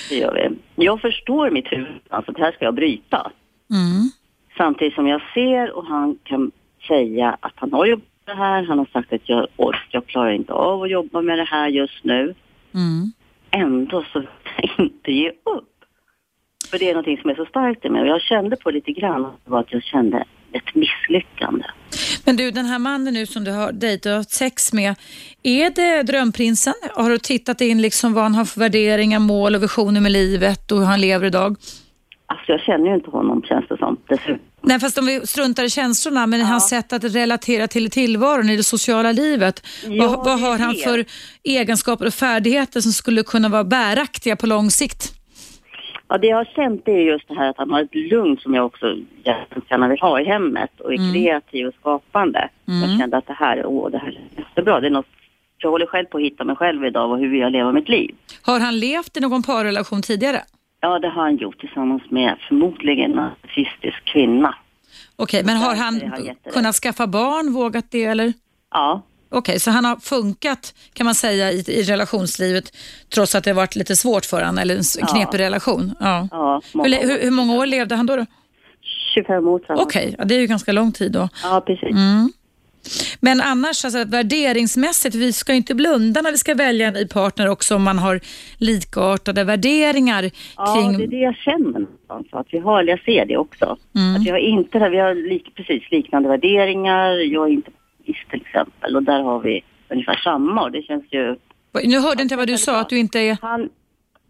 det gör vi. Jag förstår mitt huvud, alltså det här ska jag bryta. Mm. Samtidigt som jag ser och han kan säga att han har jobbat med det här. Han har sagt att jag, ork, jag klarar inte av att jobba med det här just nu. Mm. Ändå så inte ge upp. För det är någonting som är så starkt i mig och jag kände på lite grann var att jag kände ett misslyckande. Men du, den här mannen nu som du har dejtat sex med, är det drömprinsen? Har du tittat in liksom vad han har för värderingar, mål och visioner med livet och hur han lever idag? Alltså jag känner ju inte honom känns det som. Dessutom. Nej, fast om vi struntar i känslorna, men hans sätt att relatera till tillvaron i det sociala livet. Ja, vad vad har han för egenskaper och färdigheter som skulle kunna vara bäraktiga på lång sikt? Ja, det jag har känt det är just det här att han har ett lugn som jag också gärna vill ha i hemmet och är Mm. kreativ och skapande. Jag kände att det här, åh, det här är jättebra. Det är något, jag håller själv på att hitta mig själv idag och hur jag lever mitt liv. Har han levt i någon parrelation tidigare? Ja, det har han gjort tillsammans med förmodligen en narcissistisk kvinna. Okej, men har han jätterädd. kunnat skaffa barn, vågat det eller? Ja, Okej, så han har funkat kan man säga i, i relationslivet trots att det har varit lite svårt för honom eller en Ja. knepig relation? Ja. ja Hur, många år. hur, hur många år levde han då? då? 25 år framåt. Okej, ja, det är ju ganska lång tid då. Ja, precis. Mm. Men annars, alltså, värderingsmässigt, vi ska ju inte blunda när vi ska välja en ny partner också om man har likartade värderingar Ja, kring... det är det jag känner någonstans. Att vi har, jag ser det också. Mm. Att vi har inte, vi har lik, precis liknande värderingar. Jag är inte buddhist till exempel och där har vi ungefär samma och det känns ju... Nu hörde inte jag vad du sa, att du inte är Han,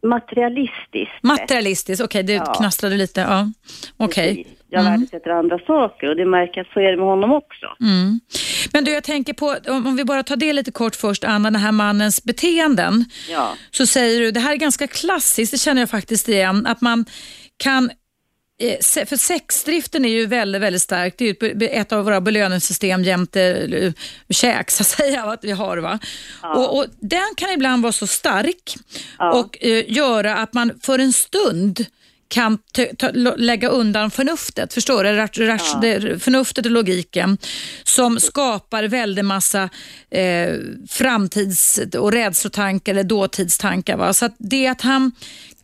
materialistisk. materialistisk. Okej, det Ja. knastrade lite. Ja. Okej. Precis. Jag värdesätter andra saker och det märker jag så är det med honom också. Mm. Men du, jag tänker på, om vi bara tar det lite kort först, Anna, den här mannens beteenden. Ja. Så säger du, det här är ganska klassiskt, det känner jag faktiskt igen, att man kan för sexdriften är ju väldigt, väldigt starkt. Det är ju ett av våra belöningssystem jämte eh, käk, så att säga, att vi har. Va? Och, och den kan ibland vara så stark Ja. och eh, göra att man för en stund kan lägga undan förnuftet, förstår du? Ja. förnuftet och logiken som skapar väldigt massa eh, framtids och rädslotankar eller dåtidstankar. Va? Så att det att han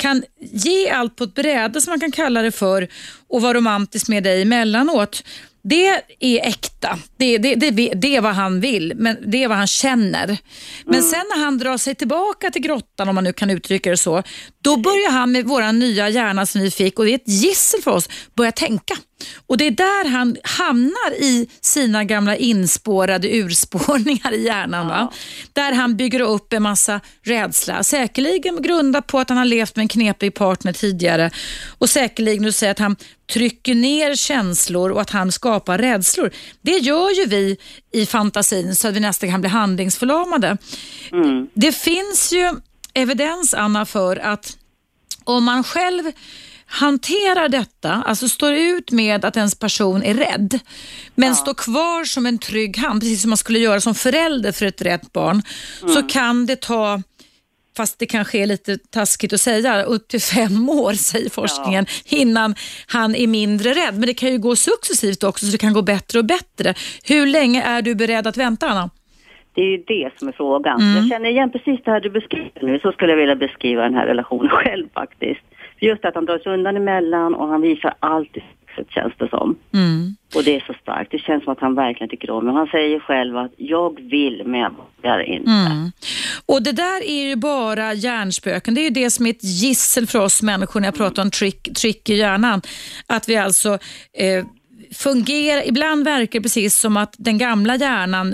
kan ge allt på ett bräde som man kan kalla det för och vara romantisk med dig emellanåt. Det är äkta. Det, det, det, det är vad han vill, men det är vad han känner. Men sen när han drar sig tillbaka till grottan, om man nu kan uttrycka det så, då börjar han med våra nya hjärna som vi fick, och det är ett gissel för oss, börja tänka. Och det är där han hamnar i sina gamla inspårade urspårningar i hjärnan. Va? Där han bygger upp en massa rädsla. Säkerligen grundat på att han har levt med en knepig partner tidigare. Och säkerligen, du säger att han trycker ner känslor och att han skapar rädslor. Det gör ju vi i fantasin så att vi nästan kan bli handlingsförlamade. Det finns ju evidens, Anna, för att om man själv hanterar detta, alltså står ut med att ens person är rädd, men står kvar som en trygg hand, precis som man skulle göra som förälder för ett rätt barn, så kan det ta Fast det kanske är lite taskigt att säga, upp till fem år säger forskningen innan han är mindre rädd. Men det kan ju gå successivt också så det kan gå bättre och bättre. Hur länge är du beredd att vänta Anna? Det är ju det som är frågan. Mm. Jag känner igen precis det här du beskriver nu. Så skulle jag vilja beskriva den här relationen själv faktiskt. Just att han drar sig undan emellan och han visar allt i sexet känns det som. Mm. Och det är så starkt. Det känns som att han verkligen tycker om mig. Han säger själv att jag vill men jag vågar inte. Mm. Och det där är ju bara hjärnspöken. Det är ju det som är ett gissel för oss människor när jag pratar om trick, trick i hjärnan. Att vi alltså eh, fungerar, ibland verkar det precis som att den gamla hjärnan,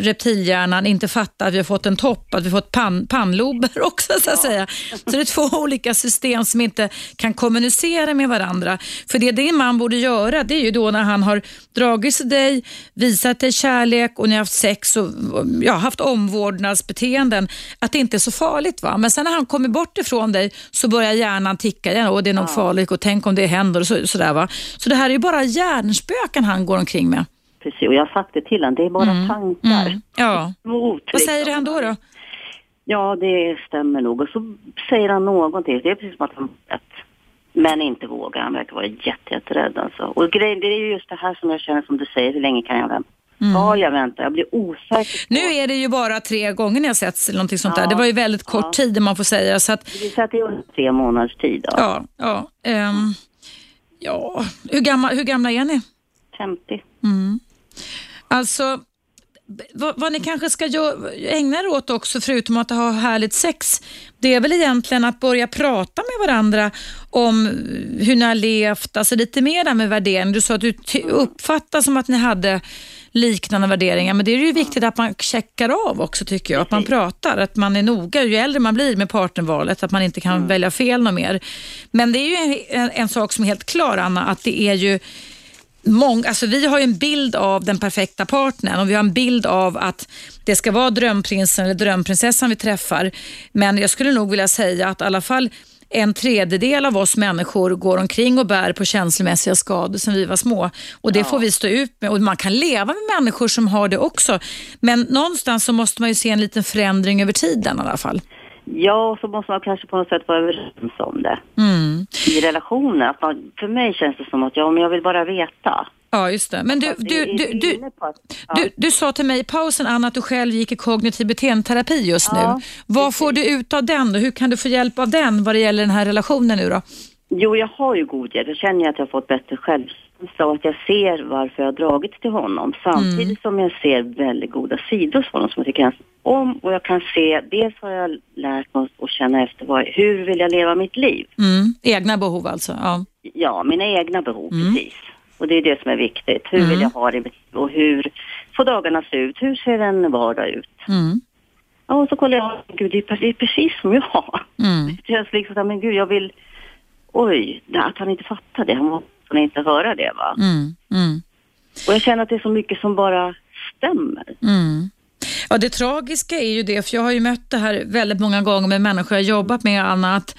reptilhjärnan, inte fattar att vi har fått en topp, att vi har fått pan, pannlober också så att säga. Så det är två olika system som inte kan kommunicera med varandra. För det din man borde göra, det är ju då när han har dragit sig dig, visat dig kärlek och ni har haft sex och ja, haft omvårdnadsbeteenden, att det inte är så farligt. va. Men sen när han kommer bort ifrån dig så börjar hjärnan ticka igen och det är nog farligt och tänk om det händer och så, sådär. Va? Så det här är ju bara hjärnspöken han går omkring med. Precis, och jag har sagt det till honom. Det är bara tankar. Mm. Ja. Mot, Vad säger han då? då? Ja, det stämmer nog. Och så säger han någonting. Det är precis som att han vet. Men inte vågar. Han verkar vara jätte, jätterädd alltså. Och grejen, det är ju just det här som jag känner som du säger. Hur länge kan jag vänta? Ska jag vänta? Jag blir osäker. Nu är det ju bara tre gånger ni har setts eller någonting sånt ja. där. Det var ju väldigt kort ja. tid man får säga. Så att... Vi satt i under tre månaders tid. Då. Ja, ja. Um, ja. Hur, gamla, hur gamla är ni? 50. Mm. Alltså, vad, vad, ni kanske ska ägna er åt också, förutom att ha härligt sex, det är väl egentligen att börja prata med varandra om hur ni har levt, alltså lite mer med värdering. Du sa att du uppfattar som att ni hade liknande värderingar, men det är ju viktigt att man checkar av också tycker jag, att man pratar, att man är noga ju äldre man blir med partnervalet, att man inte kan mm. välja fel något mer. Men det är ju en, en sak som är helt klar, Anna, att det är ju Mång, alltså vi har ju en bild av den perfekta partnern och vi har en bild av att det ska vara drömprinsen eller drömprinsessan vi träffar. Men jag skulle nog vilja säga att i alla fall en tredjedel av oss människor går omkring och bär på känslomässiga skador sedan vi var små. Och Det ja. får vi stå ut med. Och Man kan leva med människor som har det också. Men någonstans så måste man ju se en liten förändring över tiden i alla fall. Ja, så måste man kanske på något sätt vara överens om det. Mm. I relationen. Att man, för mig känns det som att ja, men jag vill bara veta. Ja, just det. Men du, du, du, du, du, du sa till mig i pausen, Anna, att du själv gick i kognitiv beteendeterapi just ja, nu. Vad får du ut av den? Hur kan du få hjälp av den vad det gäller den här relationen nu då? Jo, jag har ju god hjälp. Jag känner att jag har fått bättre självkänsla och att jag ser varför jag har dragits till honom. Samtidigt mm. som jag ser väldigt goda sidor hos honom som jag tycker om. Och jag kan se, dels har jag lärt mig att känna efter vad, hur vill jag leva mitt liv? Mm. Egna behov alltså? Ja, ja mina egna behov, mm. precis. Och det är det som är viktigt. Hur vill mm. jag ha det och hur får dagarna se ut? Hur ser en vardag ut? Mm. Ja, och så kollar jag, gud det är precis som jag. Mm. Det känns liksom, men gud jag vill oj, att han inte fattar det. Han måste inte höra det va. Mm, mm. Och jag känner att det är så mycket som bara stämmer. Mm. Ja, det tragiska är ju det, för jag har ju mött det här väldigt många gånger med människor jag jobbat med, Anna, att,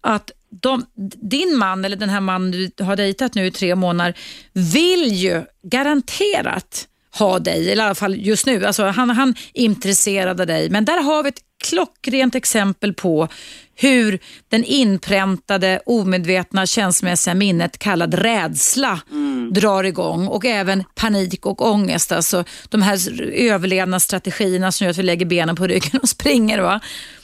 att de, din man eller den här mannen du har dejtat nu i tre månader vill ju garanterat ha dig, eller i alla fall just nu. Alltså, han, han är intresserad av dig, men där har vi ett klockrent exempel på hur den inpräntade omedvetna känslomässiga minnet kallad rädsla mm. drar igång och även panik och ångest. Alltså de här överlevnadsstrategierna som gör att vi lägger benen på ryggen och springer. Va?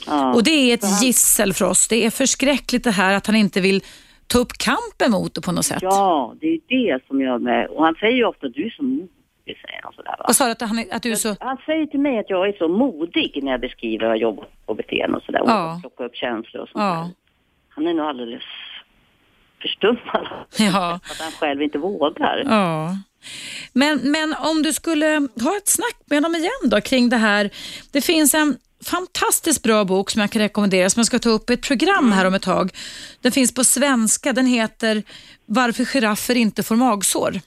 Ja. Och Det är ett gissel för oss. Det är förskräckligt det här att han inte vill ta upp kampen mot det på något sätt. Ja, det är det som gör mig... Och han säger ju ofta du är så säger han sådär. Va? Vad sa du att, han, att du är så... Han säger till mig att jag är så modig när jag beskriver hur jag jobbar på beteende och sådär. Ja. Och plockar upp känslor och sånt ja. där. Han är nog alldeles förstummad. Ja. Att han själv inte vågar. Ja. Men, men om du skulle ha ett snack med honom igen då kring det här. Det finns en fantastiskt bra bok som jag kan rekommendera som jag ska ta upp i ett program här om ett tag. Den finns på svenska. Den heter Varför giraffer inte får magsår.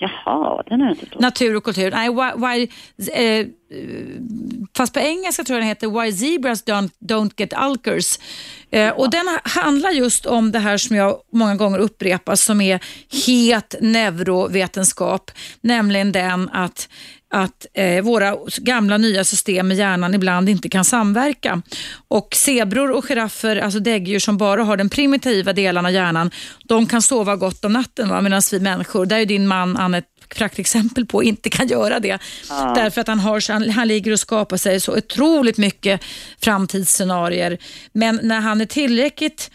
Jaha, den har jag inte förstått. Natur och kultur. Nej, why, why, eh, fast på engelska tror jag den heter Why Zebras Don't, don't Get alkers. Eh, och den handlar just om det här som jag många gånger upprepar som är het neurovetenskap, nämligen den att att eh, våra gamla nya system med hjärnan ibland inte kan samverka. Och zebror och giraffer, alltså däggdjur som bara har den primitiva delen av hjärnan, de kan sova gott om natten medan vi människor, där är din man Anne ett praktexempel på, inte kan göra det. Ja. Därför att han, har, han, han ligger och skapar sig så otroligt mycket framtidsscenarier. Men när han är tillräckligt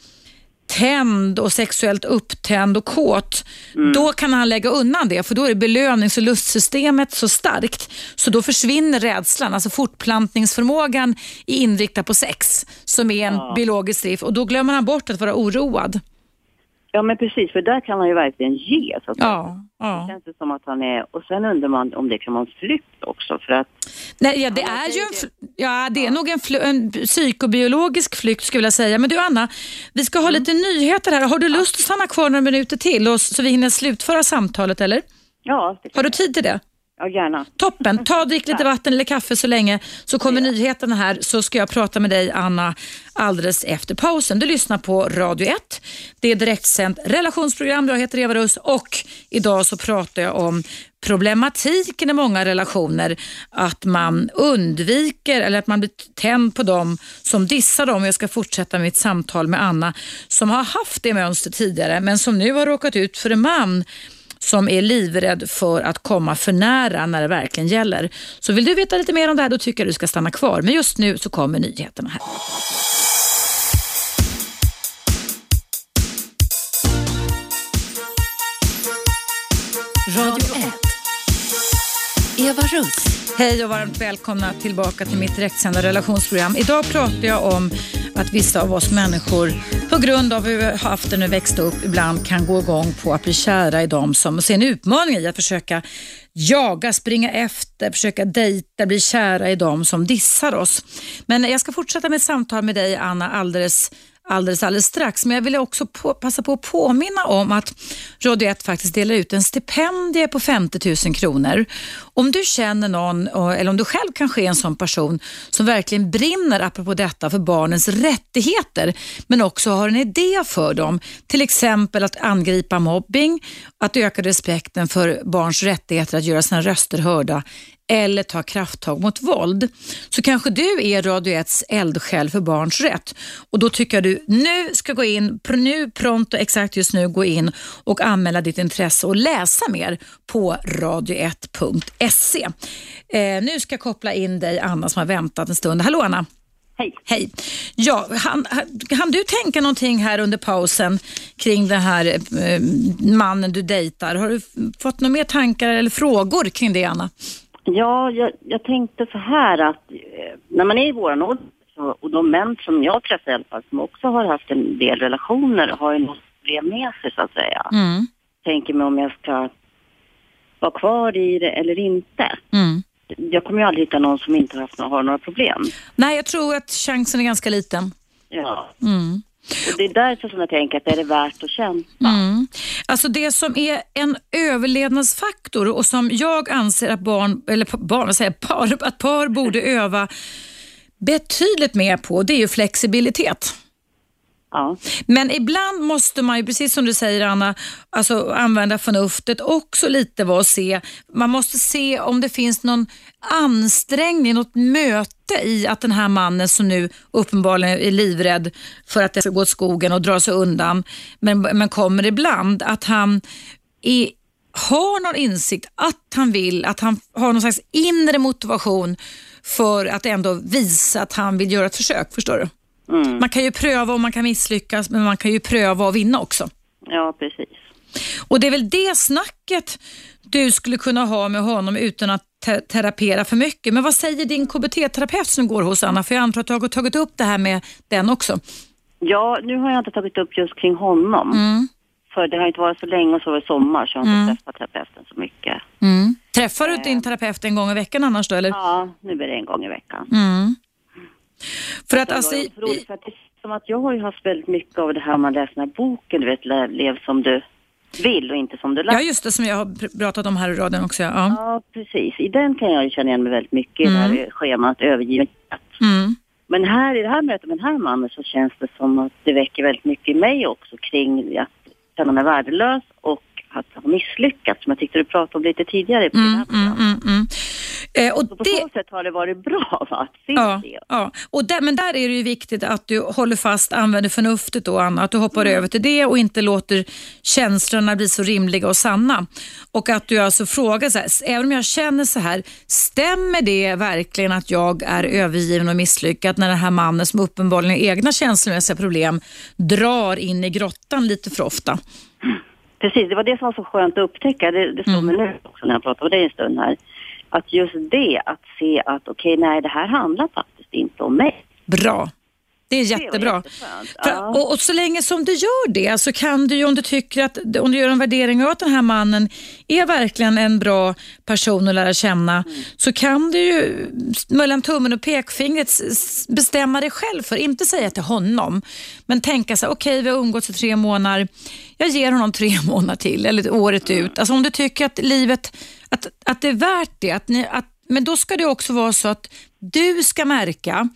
tänd och sexuellt upptänd och kåt, mm. då kan han lägga undan det för då är belönings och lustsystemet så starkt så då försvinner rädslan. Alltså fortplantningsförmågan är inriktad på sex som är en ja. biologisk drift och då glömmer han bort att vara oroad. Ja men precis, för där kan han ju verkligen ge. Så att ja, ja. Det känns det som att han är, och sen undrar man om det kan vara en flykt också för att... Nej, ja, det är ju en, ja, det är ja. nog en, en psykobiologisk flykt skulle jag säga. Men du Anna, vi ska ha mm. lite nyheter här. Har du lust att stanna kvar några minuter till och, så vi hinner slutföra samtalet eller? Ja. Har du tid till det? Ja, gärna. Toppen. Ta och drick lite vatten eller kaffe så länge så kommer ja. nyheterna här så ska jag prata med dig Anna alldeles efter pausen. Du lyssnar på Radio 1. Det är direktsänt relationsprogram. Jag heter Eva Russ och idag så pratar jag om problematiken i många relationer att man undviker eller att man blir tänd på dem som dissar dem. Jag ska fortsätta mitt samtal med Anna som har haft det mönstret tidigare men som nu har råkat ut för en man som är livrädd för att komma för nära när det verkligen gäller. Så vill du veta lite mer om det här, då tycker jag du ska stanna kvar. Men just nu så kommer nyheterna här. Radio 1. Eva Russ. Hej och varmt välkomna tillbaka till mitt direktsända relationsprogram. Idag pratar jag om att vissa av oss människor på grund av hur vi har haft det när vi växte upp ibland kan gå igång på att bli kära i dem som ser en utmaning i att försöka jaga, springa efter, försöka dejta, bli kära i dem som dissar oss. Men jag ska fortsätta med ett samtal med dig Anna alldeles alldeles, alldeles strax. Men jag vill också på, passa på att påminna om att Radio 1 faktiskt delar ut en stipendie på 50 000 kronor. Om du känner någon, eller om du själv kanske är en sån person som verkligen brinner, apropå detta, för barnens rättigheter, men också har en idé för dem, till exempel att angripa mobbing, att öka respekten för barns rättigheter att göra sina röster hörda eller ta krafttag mot våld. Så kanske du är Radio 1s eldsjäl för barns rätt och då tycker jag du nu ska gå in, nu pronto exakt just nu gå in och anmäla ditt intresse och läsa mer på radio1.se. Eh, nu ska jag koppla in dig Anna som har väntat en stund. Hallå Anna! Hej. Hej. Ja, han, han du tänka någonting här under pausen kring den här eh, mannen du dejtar? Har du fått några mer tankar eller frågor kring det Anna? Ja, jag, jag tänkte så här att eh, när man är i våran ålder och de män som jag träffar i alla fall som också har haft en del relationer har ju något problem med sig så att säga. Mm. Tänker mig om jag ska vara kvar i det eller inte. Mm. Jag kommer ju aldrig hitta någon som inte haft, har några problem. Nej, jag tror att chansen är ganska liten. Ja. Mm. Och det är därför som jag tänker att det är det värt att kämpa. Mm. Alltså det som är en överlevnadsfaktor och som jag anser att barn, eller barn, vad säger par, att par borde öva betydligt mer på, det är ju flexibilitet. Ja. Men ibland måste man ju, precis som du säger Anna, alltså använda förnuftet också lite vad och se. Man måste se om det finns någon ansträngning, något möte i att den här mannen som nu uppenbarligen är livrädd för att det ska gå åt skogen och dra sig undan, men, men kommer ibland, att han är, har någon insikt att han vill, att han har någon slags inre motivation för att ändå visa att han vill göra ett försök. Förstår du? Mm. Man kan ju pröva och man kan misslyckas, men man kan ju pröva och vinna också. ja, precis. Och det är väl det snacket du skulle kunna ha med honom utan att te terapera för mycket. Men vad säger din KBT-terapeut som går hos Anna? För jag antar att du har tagit upp det här med den också. Ja, nu har jag inte tagit upp just kring honom. Mm. För det har inte varit så länge och så var det sommar så jag har inte träffat terapeuten så mycket. Mm. Träffar du din terapeut en gång i veckan annars då? Eller? Ja, nu blir det en gång i veckan. Mm. För att alltså, var i, otroligt, för att det är som att jag har ju haft väldigt mycket av det här man läser den här boken, du vet, le- lev som du vill och inte som du lär. ja just det som jag har pr- pratat om här i radion också. Ja. Ja, precis. I den kan jag ju känna igen mig väldigt mycket, i det här schemat övergivenhet. Mm. Men här i det här mötet med den här mannen så känns det som att det väcker väldigt mycket i mig också kring att känna mig värdelös och att ha misslyckats, som jag tyckte du pratade om lite tidigare på Mm, programmet. mm, mm. Eh, och Så på det, så sätt har det varit bra va, att se Ja, det. ja. Och där, men där är det ju viktigt att du håller fast, använder förnuftet då Anna, att du hoppar över till det och inte låter känslorna bli så rimliga och sanna. Och att du alltså frågar så här, även om jag känner så här, stämmer det verkligen att jag är övergiven och misslyckad när den här mannen som uppenbarligen har egna känslomässiga problem drar in i grottan lite för ofta? Precis, det var det som var så skönt att upptäcka. Det, det slår mig nu också när jag pratar med dig en stund här. Att just det, att se att okej, nej det här handlar faktiskt inte om mig. Bra. Det är jättebra. jätteskönt. För, och, och så länge som du gör det så kan du ju om du tycker att, om du gör en värdering av att den här mannen är verkligen en bra person att lära känna Mm. så kan du ju mellan tummen och pekfingret bestämma dig själv för, inte säga till honom, men tänka så här, okej vi har umgåtts i tre månader, jag ger honom tre månader till eller året Mm. ut. Alltså om du tycker att livet, att, att det är värt det, att ni, att, men då ska det också vara så att du ska märka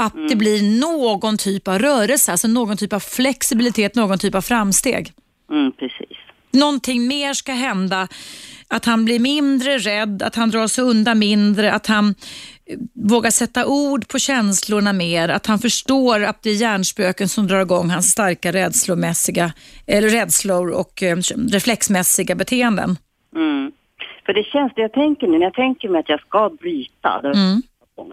att Mm. det blir någon typ av rörelse, alltså någon typ av flexibilitet, någon typ av framsteg. Mm, precis. Någonting mer ska hända att han blir mindre rädd, att han drar sig undan mindre, att han eh, vågar sätta ord på känslorna mer, att han förstår att det är hjärnspöken som drar igång hans starka rädslomässiga, eller rädslor och eh, reflexmässiga beteenden. Mm. För det känns, det jag tänker nu, när jag tänker mig att jag ska bryta, då, mm.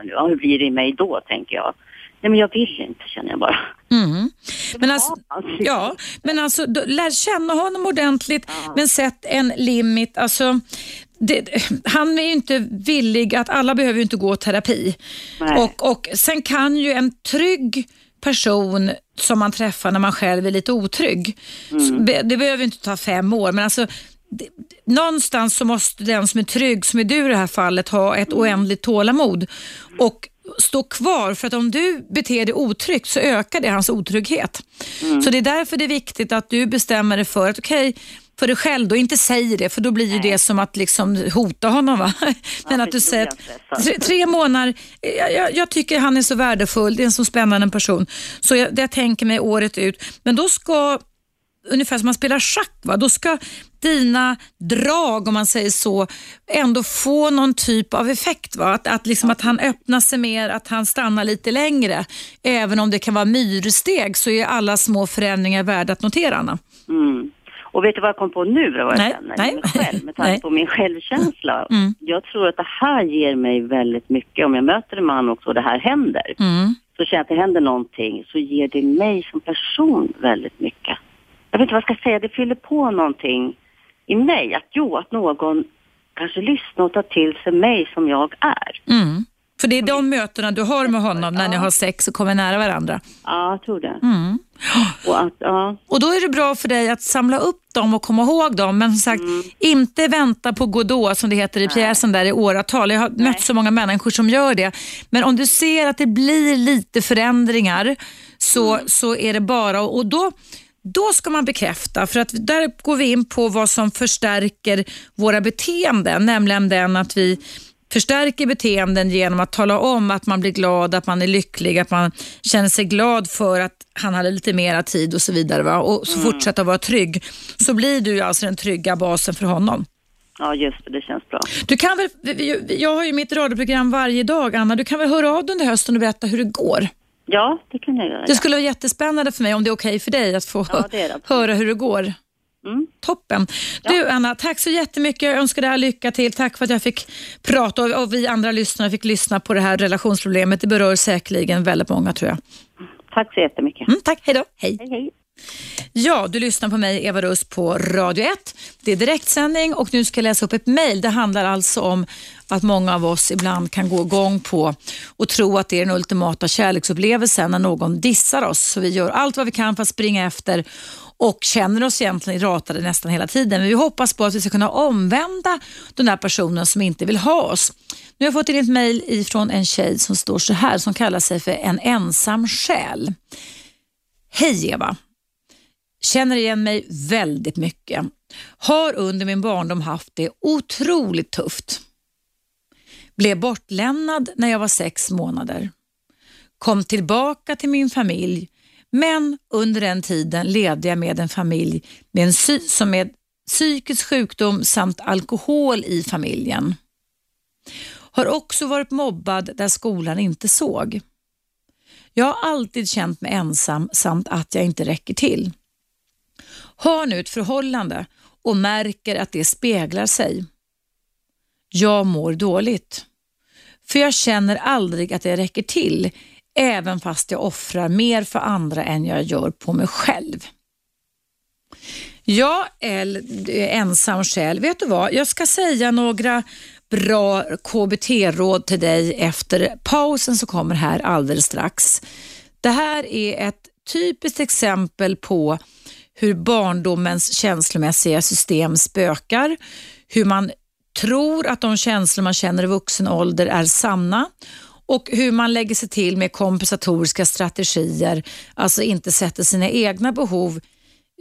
Ja, hur blir det i mig då, tänker jag. Nej, men jag vill inte, känner jag bara. Mm. Men, alltså, ja, men alltså, då, lär känna honom ordentligt, ja. men sätt en limit. Alltså, det, han är ju inte villig, att alla behöver ju inte gå terapi. Och, och Sen kan ju en trygg person som man träffar när man själv är lite otrygg, mm. det behöver inte ta fem år, men alltså det, någonstans så måste den som är trygg, som är du i det här fallet, ha ett mm. oändligt tålamod. Och stå kvar för att om du beter dig otryggt så ökar det hans otrygghet. Mm. Så det är därför det är viktigt att du bestämmer dig för att okej, okay, för dig själv då, inte säger det för då blir ju det som att liksom hota honom. Va? Men ja, att du säger att tre, tre månader, jag, jag, jag, tycker han är så värdefull, det är en så spännande person. Så jag, det jag tänker mig året ut. Men då ska ungefär som man spelar schack. Va? Då ska dina drag, om man säger så, ändå få någon typ av effekt. Va? Att, att, liksom att han öppnar sig mer, att han stannar lite längre. Även om det kan vara myrsteg så är alla små förändringar värda att notera, Anna. Mm. Och vet du vad jag kom på nu då, vad jag nej, känner nej. själv, med tanke på min självkänsla? Mm. Jag tror att det här ger mig väldigt mycket. Om jag möter en man också och det här händer, mm. så känner jag att det händer någonting, så ger det mig som person väldigt mycket jag vet inte vad jag ska säga, det fyller på någonting i mig. Att jo, att någon kanske lyssnar och tar till sig mig som jag är. Mm. För det är de mötena du har med honom när ni har sex och kommer nära varandra? Ja, jag tror det. Mm. Och, att, ja. och då är det bra för dig att samla upp dem och komma ihåg dem, men som sagt, mm. inte vänta på Godot som det heter i pjäsen där i åratal. Jag har Nej. mött så många människor som gör det. Men om du ser att det blir lite förändringar så, mm. så är det bara, och då då ska man bekräfta, för att där går vi in på vad som förstärker våra beteenden, nämligen den att vi förstärker beteenden genom att tala om att man blir glad, att man är lycklig, att man känner sig glad för att han hade lite mera tid och så vidare. Va? Och så mm. fortsätta vara trygg. Så blir du alltså den trygga basen för honom. Ja, just det. Det känns bra. Du kan väl, jag har ju mitt radioprogram varje dag, Anna. Du kan väl höra av dig under hösten och berätta hur det går? Ja, det kan jag göra. Det skulle vara jättespännande för mig, om det är okej okay för dig, att få ja, höra hur det går. Mm. Toppen. Ja. Du Anna, tack så jättemycket. Jag önskar dig lycka till. Tack för att jag fick prata och vi andra lyssnare fick lyssna på det här relationsproblemet. Det berör säkerligen väldigt många tror jag. Tack så jättemycket. Mm, tack, hej då. Hej. hej, hej. Ja, du lyssnar på mig, Eva Russ på Radio 1. Det är direktsändning och nu ska jag läsa upp ett mejl. Det handlar alltså om att många av oss ibland kan gå igång på och tro att det är den ultimata kärleksupplevelsen när någon dissar oss. Så vi gör allt vad vi kan för att springa efter och känner oss egentligen ratade nästan hela tiden. Men vi hoppas på att vi ska kunna omvända den där personen som inte vill ha oss. Nu har jag fått in ett mejl från en tjej som står så här, som kallar sig för en ensam själ. Hej Eva! Känner igen mig väldigt mycket. Har under min barndom haft det otroligt tufft. Blev bortlämnad när jag var sex månader. Kom tillbaka till min familj men under den tiden levde jag med en familj med en som med psykisk sjukdom samt alkohol i familjen. Har också varit mobbad där skolan inte såg. Jag har alltid känt mig ensam samt att jag inte räcker till. Har nu ett förhållande och märker att det speglar sig. Jag mår dåligt. För jag känner aldrig att jag räcker till, även fast jag offrar mer för andra än jag gör på mig själv. Jag är eh, ensam själv. Vet du vad? Jag ska säga några bra KBT-råd till dig efter pausen som kommer här alldeles strax. Det här är ett typiskt exempel på hur barndomens känslomässiga system spökar, hur man tror att de känslor man känner i vuxen ålder är sanna och hur man lägger sig till med kompensatoriska strategier, alltså inte sätter sina egna behov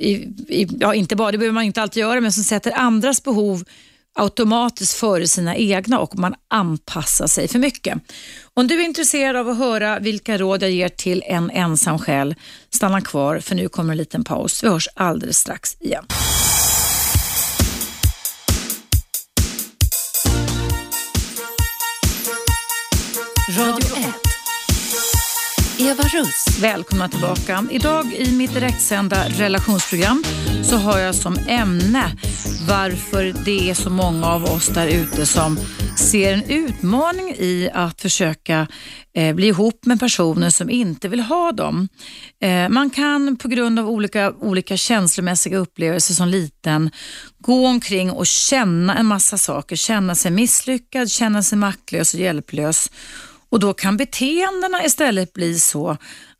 i, i, ja, inte bara, det behöver man inte alltid göra, men som sätter andras behov automatiskt före sina egna och man anpassar sig för mycket. Om du är intresserad av att höra vilka råd jag ger till en ensam själ, stanna kvar för nu kommer en liten paus. Vi hörs alldeles strax igen. Radio Eva Russ. Välkomna tillbaka. Idag i mitt direktsända relationsprogram så har jag som ämne varför det är så många av oss där ute som ser en utmaning i att försöka eh, bli ihop med personer som inte vill ha dem. Eh, man kan på grund av olika, olika känslomässiga upplevelser som liten gå omkring och känna en massa saker. Känna sig misslyckad, känna sig maktlös och hjälplös. Och då kan beteendena istället bli så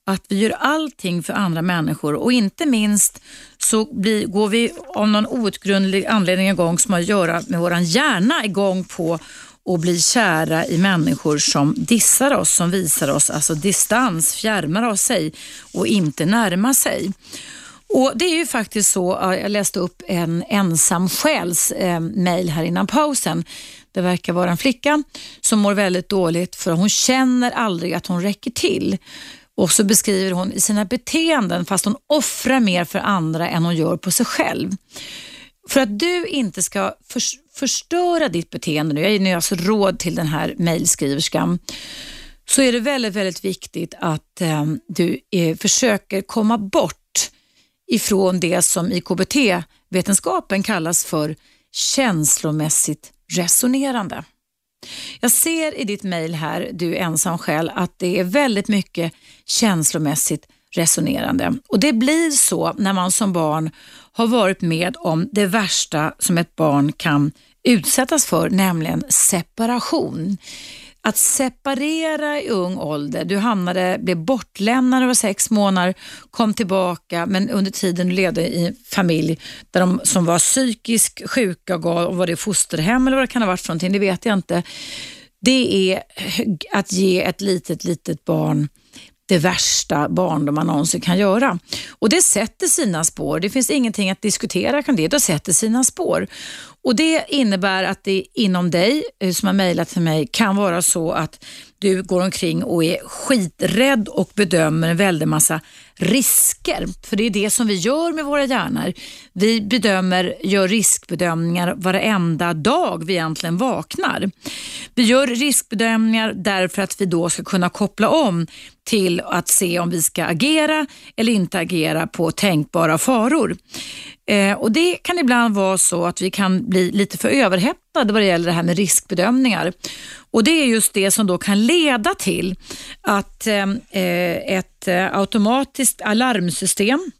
att vi gör allting för andra människor och inte minst så blir, går vi av någon outgrundlig anledning igång som har att göra med vår hjärna igång på att bli kära i människor som dissar oss, som visar oss alltså distans, fjärmar av sig och inte närmar sig. Och Det är ju faktiskt så, jag läste upp en ensam själs eh, mail här innan pausen. Det verkar vara en flicka som mår väldigt dåligt för hon känner aldrig att hon räcker till. Och så beskriver hon i sina beteenden, fast hon offrar mer för andra än hon gör på sig själv. För att du inte ska för, förstöra ditt beteende nu, jag ger nu alltså råd till den här mejlskriverskan, så är det väldigt, väldigt viktigt att eh, du eh, försöker komma bort ifrån det som i KBT-vetenskapen kallas för känslomässigt resonerande. Jag ser i ditt mejl här, du är ensam själv, att det är väldigt mycket känslomässigt resonerande. Och Det blir så när man som barn har varit med om det värsta som ett barn kan utsättas för, nämligen separation. Att separera i ung ålder, du hamnade, blev bortlämnad när du var sex månader, kom tillbaka men under tiden du levde i en familj där de som var psykiskt sjuka gav, var det fosterhem eller vad det kan ha varit för någonting, det vet jag inte. Det är att ge ett litet, litet barn det värsta barndom man någonsin kan göra. Och Det sätter sina spår. Det finns ingenting att diskutera kring det. Det sätter sina spår. Och Det innebär att det inom dig, eh, som har mejlat till mig, kan vara så att du går omkring och är skiträdd och bedömer en väldig massa risker. För det är det som vi gör med våra hjärnor. Vi bedömer, gör riskbedömningar varenda dag vi egentligen vaknar. Vi gör riskbedömningar därför att vi då ska kunna koppla om till att se om vi ska agera eller inte agera på tänkbara faror. Eh, och Det kan ibland vara så att vi kan bli lite för överhettade vad det gäller det här med riskbedömningar. Och Det är just det som då kan leda till att eh, ett eh, automatiskt alarmsystem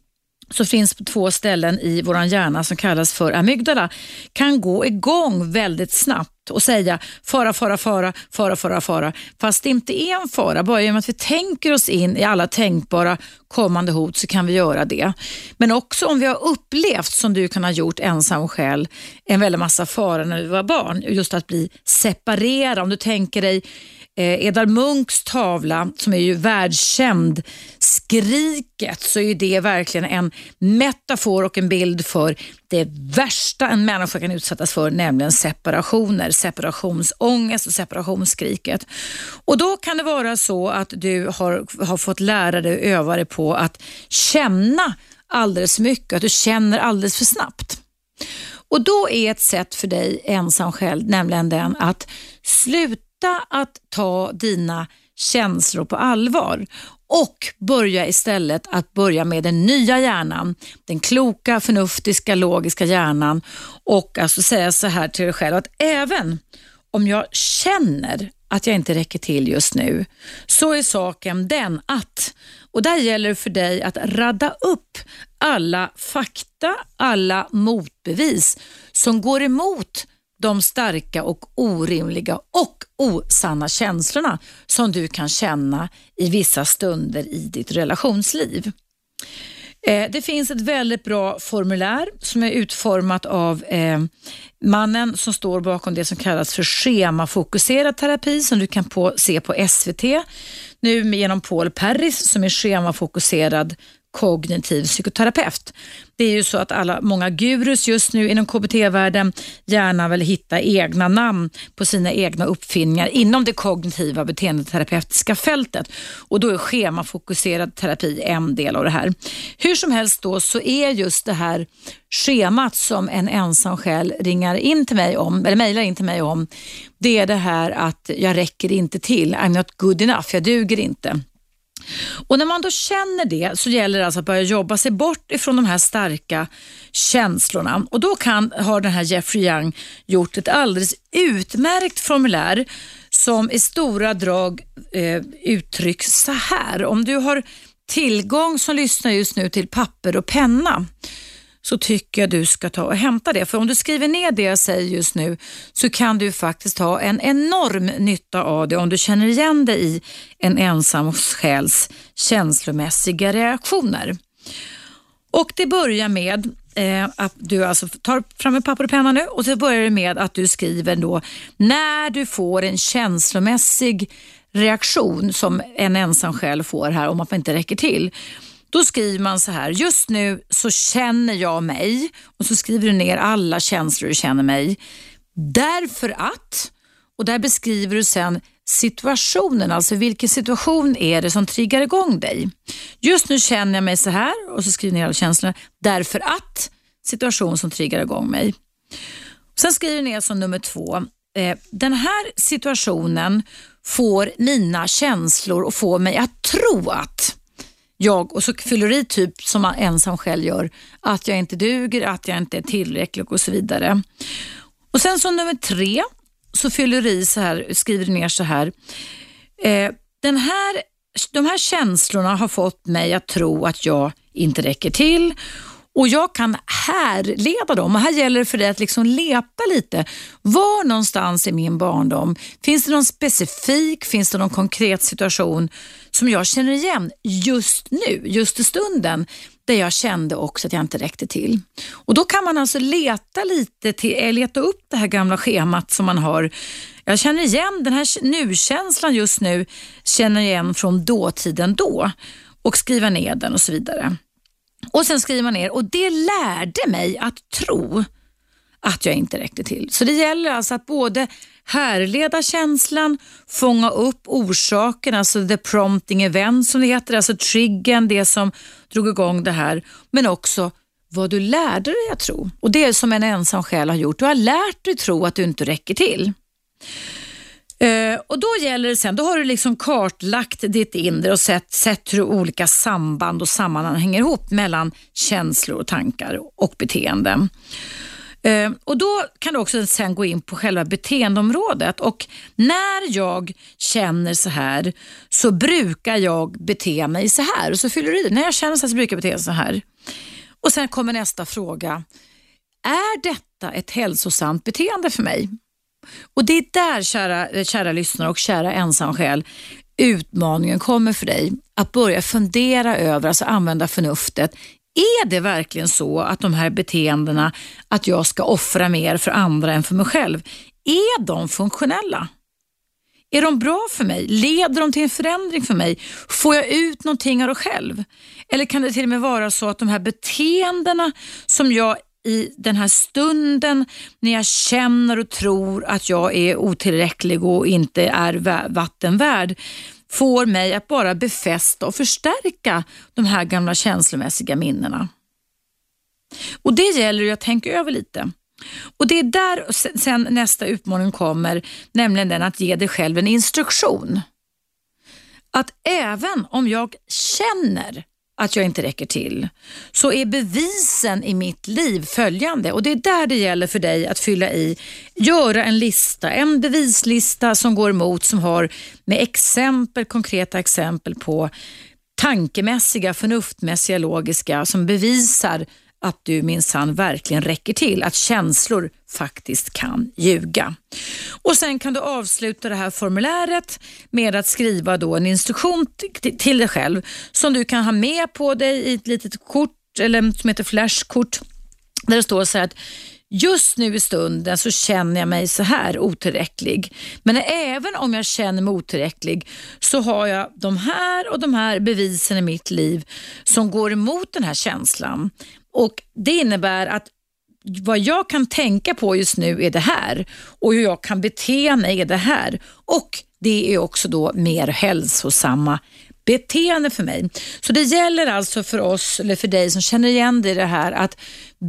som finns på två ställen i vår hjärna som kallas för amygdala kan gå igång väldigt snabbt och säga fara, fara, fara, fara, fara, fara. Fast det inte är en fara. Bara genom att vi tänker oss in i alla tänkbara kommande hot så kan vi göra det. Men också om vi har upplevt, som du kan ha gjort ensam själv, en väldig massa fara när vi var barn. Just att bli separerad. Om du tänker dig eh, Munchs tavla som är ju världskänd, Skriket, så är det verkligen en metafor och en bild för det värsta en människa kan utsättas för, nämligen separationer, separationsångest och separationsskriket. Och Då kan det vara så att du har, har fått lära dig och öva dig på att känna alldeles mycket, att du känner alldeles för snabbt. Och Då är ett sätt för dig ensam själv nämligen den att sluta sluta att ta dina känslor på allvar och börja istället att börja med den nya hjärnan, den kloka, förnuftiga, logiska hjärnan och alltså säga så här till dig själv att även om jag känner att jag inte räcker till just nu, så är saken den att, och där gäller det för dig att radda upp alla fakta, alla motbevis som går emot de starka och orimliga och osanna känslorna som du kan känna i vissa stunder i ditt relationsliv. Eh, det finns ett väldigt bra formulär som är utformat av eh, mannen som står bakom det som kallas för schemafokuserad terapi som du kan på, se på SVT nu genom Paul Perris som är schemafokuserad kognitiv psykoterapeut. Det är ju så att alla, många gurus just nu inom KBT-världen gärna vill hitta egna namn på sina egna uppfinningar inom det kognitiva beteendeterapeutiska fältet och då är schemafokuserad terapi en del av det här. Hur som helst då så är just det här schemat som en ensam själ ringar in till mig om, eller mejlar in till mig om, det är det här att jag räcker inte till, I'm not good enough, jag duger inte. Och När man då känner det så gäller det alltså att börja jobba sig bort ifrån de här starka känslorna. Och Då kan, har den här Jeffrey Young gjort ett alldeles utmärkt formulär som i stora drag eh, uttrycks så här. Om du har tillgång som lyssnar just nu till papper och penna så tycker jag du ska ta och hämta det. För om du skriver ner det jag säger just nu så kan du faktiskt ha en enorm nytta av det om du känner igen dig i en ensam själs känslomässiga reaktioner. Och Det börjar med eh, att du alltså tar fram en papper och penna nu och så börjar det med att du skriver då när du får en känslomässig reaktion som en ensam själ får här om att man inte räcker till. Då skriver man så här, just nu så känner jag mig och så skriver du ner alla känslor du känner mig. Därför att, och där beskriver du sen situationen, alltså vilken situation är det som triggar igång dig. Just nu känner jag mig så här och så skriver du ner alla känslorna därför att situation som triggar igång mig. Sen skriver du ner som nummer två, eh, den här situationen får mina känslor och får mig att tro att jag och så fyller i typ som man ensam själv gör, att jag inte duger, att jag inte är tillräcklig och så vidare. Och Sen som nummer tre så fyller du i så här, skriver du ner så här. Eh, den här. De här känslorna har fått mig att tro att jag inte räcker till och jag kan härleda dem. Och här gäller det för dig att liksom leta lite. Var någonstans i min barndom, finns det någon specifik, finns det någon konkret situation som jag känner igen just nu, just i stunden, där jag kände också att jag inte räckte till. Och Då kan man alltså leta lite, till, eh, leta upp det här gamla schemat som man har. Jag känner igen den här nu-känslan just nu, känner igen från dåtiden då och skriva ner den och så vidare. Och Sen skriver man ner och det lärde mig att tro att jag inte räckte till. Så det gäller alltså att både härleda känslan, fånga upp orsaken, alltså the prompting event som det heter, alltså triggern, det som drog igång det här, men också vad du lärde dig att tro. Och Det är som en ensam själ har gjort. Du har lärt dig tro att du inte räcker till. Uh, och Då gäller det sen, då har du liksom kartlagt ditt inre och sett, sett hur olika samband och sammanhang hänger ihop mellan känslor och tankar och beteenden. Uh, eh, och Då kan du också sen gå in på själva beteendeområdet och när jag känner så här så brukar jag bete mig så här. Och så fyller du i När jag känner så här så brukar jag bete mig så här. Och Sen kommer nästa fråga. Är detta ett hälsosamt beteende för mig? Och det är där, kära, eh, kära lyssnare och kära ensamsjäl, utmaningen kommer för dig. Att börja fundera över, alltså använda förnuftet. Är det verkligen så att de här beteendena, att jag ska offra mer för andra än för mig själv, är de funktionella? Är de bra för mig? Leder de till en förändring för mig? Får jag ut någonting av det själv? Eller kan det till och med vara så att de här beteendena som jag i den här stunden när jag känner och tror att jag är otillräcklig och inte är vattenvärd får mig att bara befästa och förstärka de här gamla känslomässiga minnena. Och Det gäller ju att tänka över lite. Och Det är där sen nästa utmaning kommer, nämligen den att ge dig själv en instruktion. Att även om jag känner att jag inte räcker till, så är bevisen i mitt liv följande. Och Det är där det gäller för dig att fylla i, göra en lista, en bevislista som går emot, som har med exempel, konkreta exempel på tankemässiga, förnuftmässiga, logiska, som bevisar att du minsann verkligen räcker till, att känslor faktiskt kan ljuga. Och Sen kan du avsluta det här formuläret med att skriva då en instruktion till dig själv som du kan ha med på dig i ett litet kort eller som heter flashkort där det står så här att Just nu i stunden så känner jag mig så här otillräcklig. Men även om jag känner mig otillräcklig så har jag de här och de här bevisen i mitt liv som går emot den här känslan. Och Det innebär att vad jag kan tänka på just nu är det här och hur jag kan bete mig är det här. Och det är också då mer hälsosamma beteende för mig. Så det gäller alltså för oss, eller för dig som känner igen dig i det här, att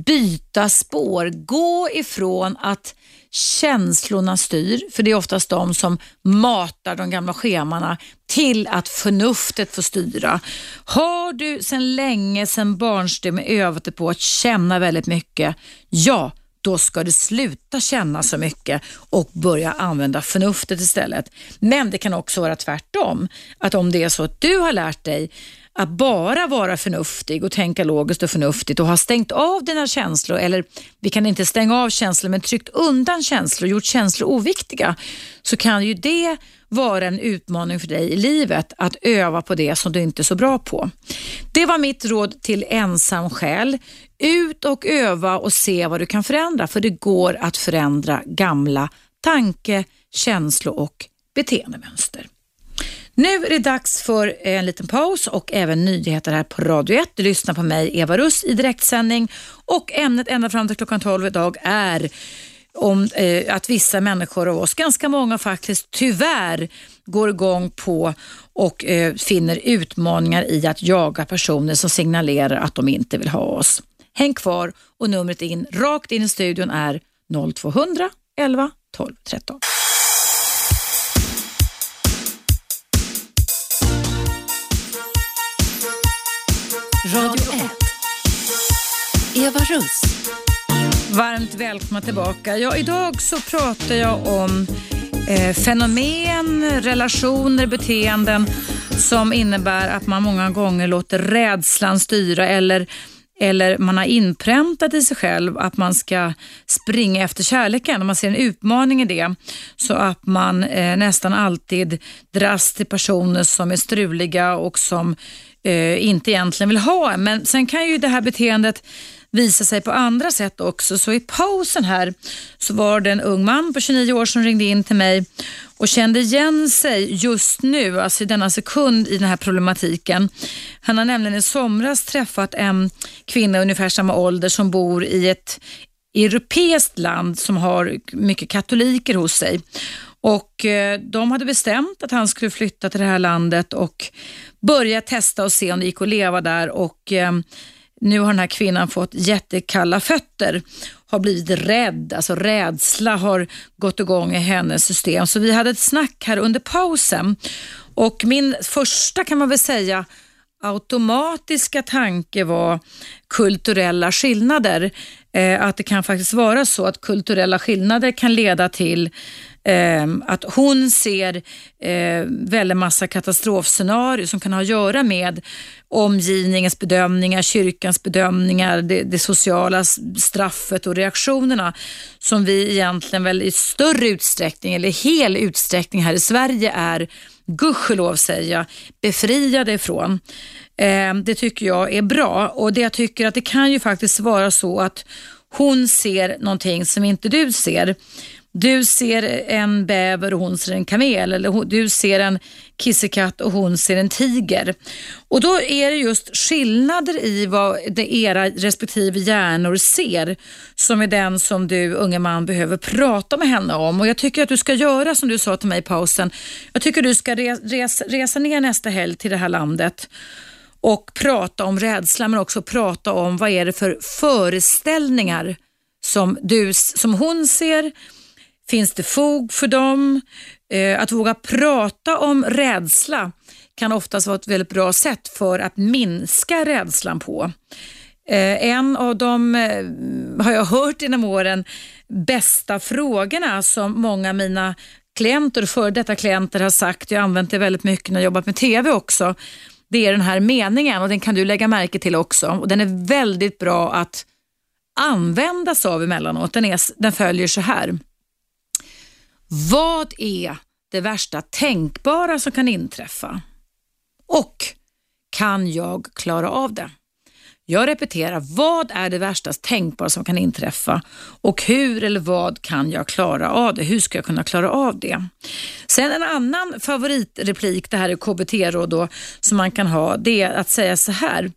byta spår. Gå ifrån att känslorna styr, för det är oftast de som matar de gamla schemana, till att förnuftet får styra. Har du sedan länge, sedan barnsben övat dig på att känna väldigt mycket, ja, då ska du sluta känna så mycket och börja använda förnuftet istället. Men det kan också vara tvärtom. Att om det är så att du har lärt dig att bara vara förnuftig och tänka logiskt och förnuftigt och ha stängt av dina känslor, eller vi kan inte stänga av känslor men tryckt undan känslor, gjort känslor oviktiga, så kan ju det vara en utmaning för dig i livet att öva på det som du inte är så bra på. Det var mitt råd till ensam själ. Ut och öva och se vad du kan förändra, för det går att förändra gamla tanke, känslo och beteendemönster. Nu är det dags för en liten paus och även nyheter här på Radio 1. Du lyssnar på mig, Eva Russ, i direktsändning och ämnet ända fram till klockan 12 idag är om eh, att vissa människor av oss, ganska många faktiskt, tyvärr går igång på och eh, finner utmaningar i att jaga personer som signalerar att de inte vill ha oss. Häng kvar och numret in rakt in i studion är 0200 11 12 13. Radio 1. Eva Russ. Varmt välkomna tillbaka. Ja, idag så pratar jag om eh, fenomen, relationer, beteenden som innebär att man många gånger låter rädslan styra eller eller man har inpräntat i sig själv att man ska springa efter kärleken. Man ser en utmaning i det så att man eh, nästan alltid dras till personer som är struliga och som eh, inte egentligen vill ha. Men sen kan ju det här beteendet visa sig på andra sätt också. Så i pausen här så var det en ung man på 29 år som ringde in till mig och kände igen sig just nu, alltså i denna sekund i den här problematiken. Han har nämligen i somras träffat en kvinna ungefär samma ålder som bor i ett europeiskt land som har mycket katoliker hos sig. Och eh, De hade bestämt att han skulle flytta till det här landet och börja testa och se om det gick att leva där. Och eh, Nu har den här kvinnan fått jättekalla fötter, har blivit rädd, alltså rädsla har gått igång i hennes system. Så vi hade ett snack här under pausen och min första kan man väl säga automatiska tanke var kulturella skillnader. Eh, att det kan faktiskt vara så att kulturella skillnader kan leda till Ehm, att hon ser eh, väldigt massa katastrofscenarier som kan ha att göra med omgivningens bedömningar, kyrkans bedömningar, det, det, sociala straffet och reaktionerna som vi egentligen väl i större utsträckning eller hel utsträckning här i Sverige är gudskelov säger jag, befriade ifrån. Ehm, det tycker jag är bra och det jag tycker att det kan ju faktiskt vara så att hon ser någonting som inte du ser. Du ser en bäver och hon ser en kamel eller du ser en kissekatt och hon ser en tiger. Och Då är det just skillnader i vad det era respektive hjärnor ser som är den som du unge man behöver prata med henne om. Och Jag tycker att du ska göra som du sa till mig i pausen. Jag tycker du ska resa, resa ner nästa helg till det här landet och prata om rädsla men också prata om vad är det för föreställningar som, du, som hon ser Finns det fog för dem? Eh, att våga prata om rädsla kan oftast vara ett väldigt bra sätt för att minska rädslan på. Eh, en av de, eh, har jag hört genom åren, bästa frågorna som många av mina klienter och före detta klienter har sagt, jag har använt det väldigt mycket när jag jobbat med TV också, det är den här meningen och den kan du lägga märke till också. Och Den är väldigt bra att använda sig av emellanåt. Den, är, den följer så här. Vad är det värsta tänkbara som kan inträffa? Och kan jag klara av det? Jag repeterar, vad är det värsta tänkbara som kan inträffa och hur eller vad kan jag klara av det? Hur ska jag kunna klara av det? Sen en annan favoritreplik, det här är KBT-råd då, som man kan ha, det är att säga så här.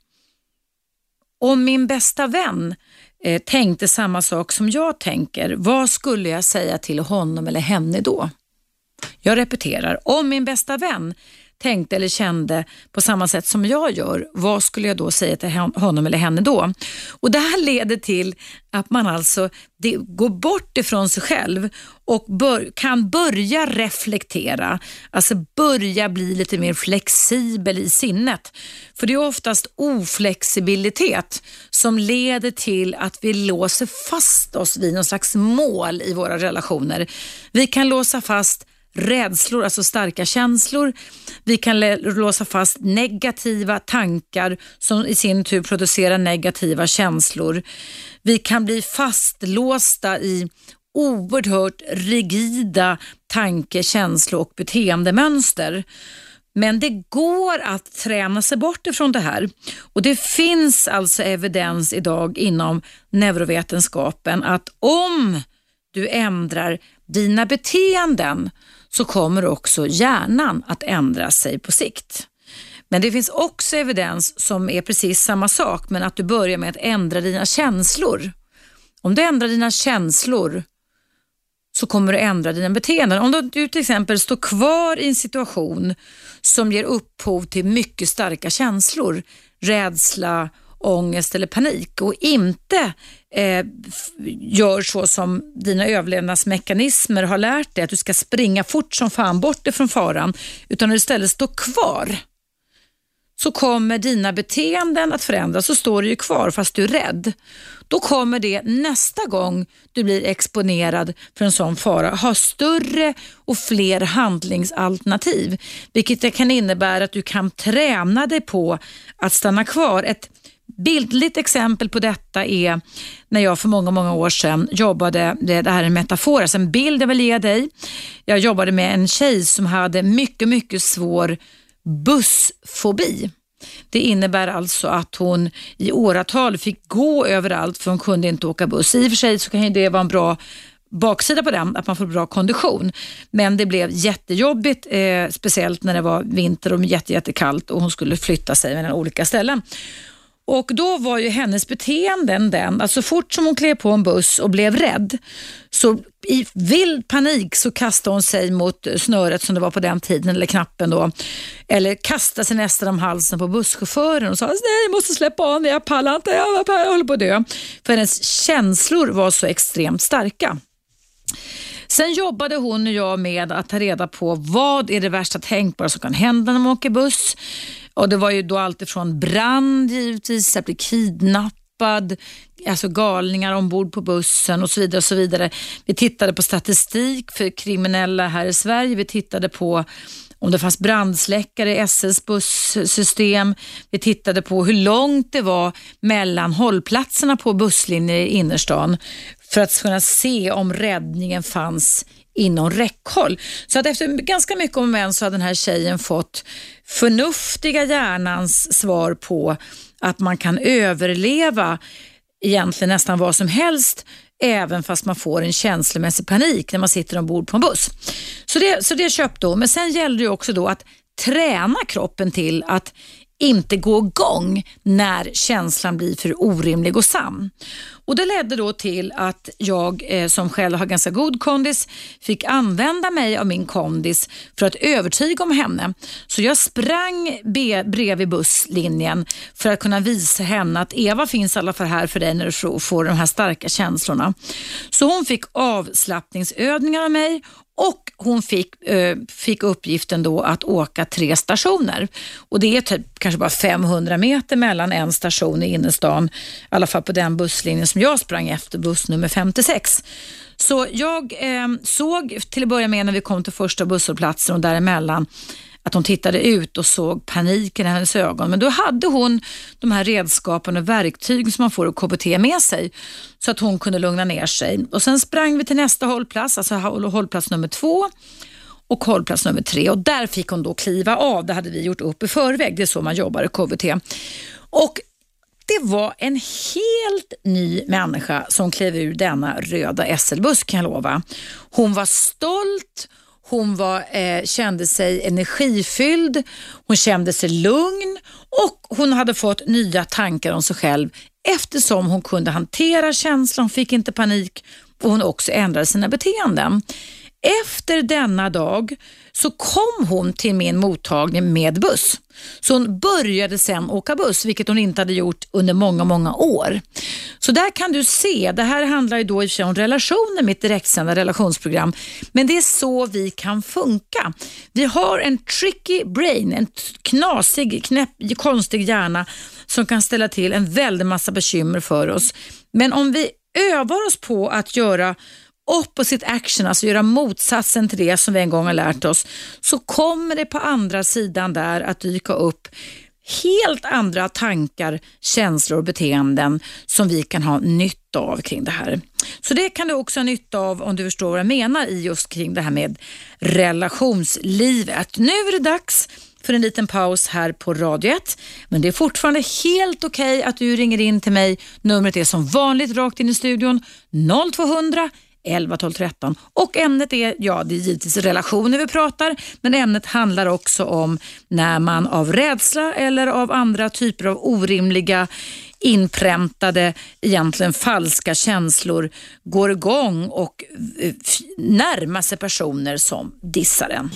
Om min bästa vän eh, tänkte samma sak som jag tänker, vad skulle jag säga till honom eller henne då? Jag repeterar, om min bästa vän tänkte eller kände på samma sätt som jag gör, vad skulle jag då säga till honom eller henne då? Och Det här leder till att man alltså det, går bort ifrån sig själv och bör, kan börja reflektera, alltså börja bli lite mer flexibel i sinnet. För det är oftast oflexibilitet som leder till att vi låser fast oss vid någon slags mål i våra relationer. Vi kan låsa fast rädslor, alltså starka känslor. Vi kan låsa fast negativa tankar som i sin tur producerar negativa känslor. Vi kan bli fastlåsta i oerhört rigida tanke-, känslo och beteendemönster. Men det går att träna sig bort ifrån det här. Och Det finns alltså evidens idag inom neurovetenskapen att om du ändrar dina beteenden så kommer också hjärnan att ändra sig på sikt. Men det finns också evidens som är precis samma sak, men att du börjar med att ändra dina känslor. Om du ändrar dina känslor så kommer du ändra dina beteenden. Om du till exempel står kvar i en situation som ger upphov till mycket starka känslor, rädsla, ångest eller panik och inte eh, gör så som dina överlevnadsmekanismer har lärt dig, att du ska springa fort som fan bort ifrån faran, utan du istället står kvar så kommer dina beteenden att förändras. Så står du ju kvar fast du är rädd. Då kommer det nästa gång du blir exponerad för en sån fara ha större och fler handlingsalternativ. Vilket kan innebära att du kan träna dig på att stanna kvar. Ett bildligt exempel på detta är när jag för många, många år sedan jobbade, det här är en metafor, alltså en bild jag vill ge dig. Jag jobbade med en tjej som hade mycket, mycket svår bussfobi. Det innebär alltså att hon i åratal fick gå överallt för hon kunde inte åka buss. I och för sig så kan det vara en bra baksida på den, att man får bra kondition. Men det blev jättejobbigt, eh, speciellt när det var vinter och jättekallt och hon skulle flytta sig mellan olika ställen. Och Då var ju hennes beteenden den att så fort som hon klev på en buss och blev rädd så i vild panik så kastade hon sig mot snöret som det var på den tiden, eller knappen då. Eller kastade sig nästan om halsen på busschauffören och sa nej jag måste släppa av mig, jag pallar inte, jag håller på att dö. För hennes känslor var så extremt starka. Sen jobbade hon och jag med att ta reda på vad är det värsta tänkbara som kan hända när man åker buss. Och Det var ju då allt ifrån brand givetvis, att bli kidnappad, alltså galningar ombord på bussen och så vidare. och så vidare. Vi tittade på statistik för kriminella här i Sverige. Vi tittade på om det fanns brandsläckare i SLs bussystem. Vi tittade på hur långt det var mellan hållplatserna på busslinjer i innerstan för att kunna se om räddningen fanns inom räckhåll. Så att efter ganska mycket om men så har den här tjejen fått förnuftiga hjärnans svar på att man kan överleva egentligen nästan vad som helst även fast man får en känslomässig panik när man sitter ombord på en buss. Så det, så det köpte hon. Men sen gällde det också då att träna kroppen till att inte gå igång när känslan blir för orimlig och sann. Och Det ledde då till att jag eh, som själv har ganska god kondis fick använda mig av min kondis för att övertyga om henne. Så jag sprang bredvid busslinjen för att kunna visa henne att Eva finns i alla fall här för dig när du får de här starka känslorna. Så hon fick avslappningsövningar av mig och hon fick, eh, fick uppgiften då att åka tre stationer. Och Det är typ, kanske bara 500 meter mellan en station i innerstan, i alla fall på den busslinjen som jag sprang efter, buss nummer 56. Så jag eh, såg till att börja med när vi kom till första busshållplatsen och däremellan att hon tittade ut och såg paniken i hennes ögon. Men då hade hon de här redskapen och verktyg som man får i KBT med sig så att hon kunde lugna ner sig. Och Sen sprang vi till nästa hållplats, alltså hållplats nummer två och hållplats nummer tre och där fick hon då kliva av. Det hade vi gjort upp i förväg. Det är så man jobbar i KBT. Och det var en helt ny människa som klev ur denna röda SL-buss kan jag lova. Hon var stolt, hon var, eh, kände sig energifylld, hon kände sig lugn och hon hade fått nya tankar om sig själv eftersom hon kunde hantera känslan, hon fick inte panik och hon också ändrade sina beteenden efter denna dag så kom hon till min mottagning med buss. Så hon började sen åka buss, vilket hon inte hade gjort under många, många år. Så där kan du se, det här handlar ju då i och för sig om relationer, mitt direktsända relationsprogram, men det är så vi kan funka. Vi har en tricky brain, en knasig, knäpp, konstig hjärna som kan ställa till en väldig massa bekymmer för oss. Men om vi övar oss på att göra opposite action, alltså göra motsatsen till det som vi en gång har lärt oss, så kommer det på andra sidan där att dyka upp helt andra tankar, känslor och beteenden som vi kan ha nytta av kring det här. Så det kan du också ha nytta av om du förstår vad jag menar i just kring det här med relationslivet. Nu är det dags för en liten paus här på Radio 1. Men det är fortfarande helt okej okay att du ringer in till mig. Numret är som vanligt rakt in i studion 0200 11 12 13 och ämnet är, ja det är givetvis relationer vi pratar, men ämnet handlar också om när man av rädsla eller av andra typer av orimliga inpräntade, egentligen falska känslor går igång och eh, närmar sig personer som dissar en.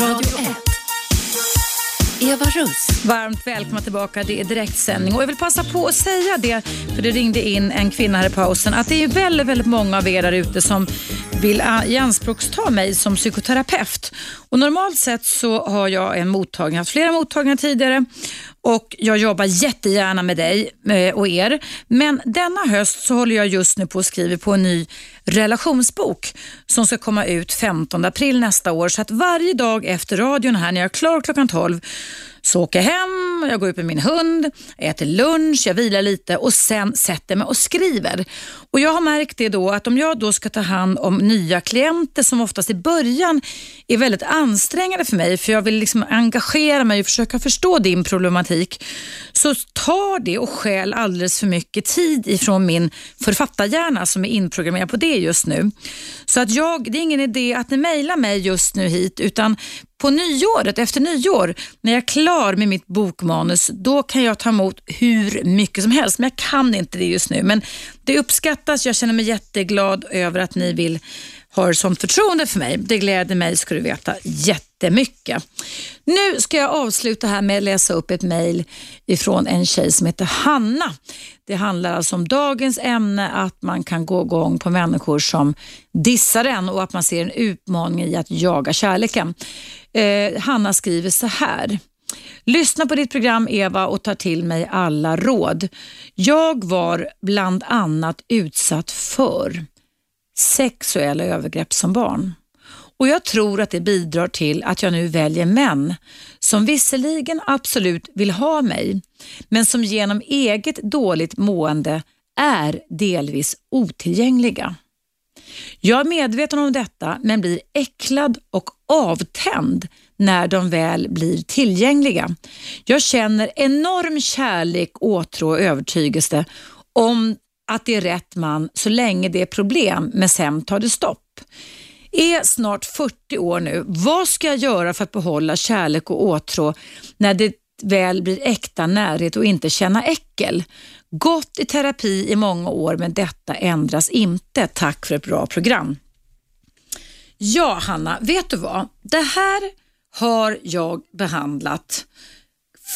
Radio 1. Eva Russ. Varmt välkomna tillbaka. Det är direktsändning och jag vill passa på att säga det, för det ringde in en kvinna här i pausen, att det är väldigt, väldigt många av er där ute som vill ah, ianspråksta mig som psykoterapeut. Och normalt sett så har jag en mottagning, haft flera mottagningar tidigare och jag jobbar jättegärna med dig eh, och er. Men denna höst så håller jag just nu på att skriva på en ny relationsbok som ska komma ut 15 april nästa år. Så att varje dag efter radion här när jag är klar klockan 12 så åker jag hem, jag går ut med min hund, äter lunch, jag vilar lite och sen sätter mig och skriver. Och Jag har märkt det då att om jag då ska ta hand om nya klienter som oftast i början är väldigt ansträngande för mig, för jag vill liksom engagera mig och försöka förstå din problematik, så tar det och skäl alldeles för mycket tid ifrån min författarhjärna som är inprogrammerad på det just nu. Så att jag, det är ingen idé att ni mejlar mig just nu hit, utan på nyåret, efter nyår, när jag är klar med mitt bokmanus, då kan jag ta emot hur mycket som helst. Men jag kan inte det just nu. Men det uppskattas. Jag känner mig jätteglad över att ni vill ha sånt förtroende för mig. Det gläder mig, ska du veta, jättemycket. Nu ska jag avsluta här med att läsa upp ett mejl ifrån en tjej som heter Hanna. Det handlar alltså om dagens ämne, att man kan gå igång på människor som dissar en och att man ser en utmaning i att jaga kärleken. Eh, Hanna skriver så här. Lyssna på ditt program Eva och ta till mig alla råd. Jag var bland annat utsatt för sexuella övergrepp som barn. Och Jag tror att det bidrar till att jag nu väljer män som visserligen absolut vill ha mig, men som genom eget dåligt mående är delvis otillgängliga. Jag är medveten om detta men blir äcklad och avtänd när de väl blir tillgängliga. Jag känner enorm kärlek, åtrå och övertygelse om att det är rätt man så länge det är problem, men sen tar det stopp. Är snart 40 år nu. Vad ska jag göra för att behålla kärlek och åtrå när det väl blir äkta närhet och inte känna äckel? Gått i terapi i många år men detta ändras inte. Tack för ett bra program. Ja, Hanna, vet du vad? Det här har jag behandlat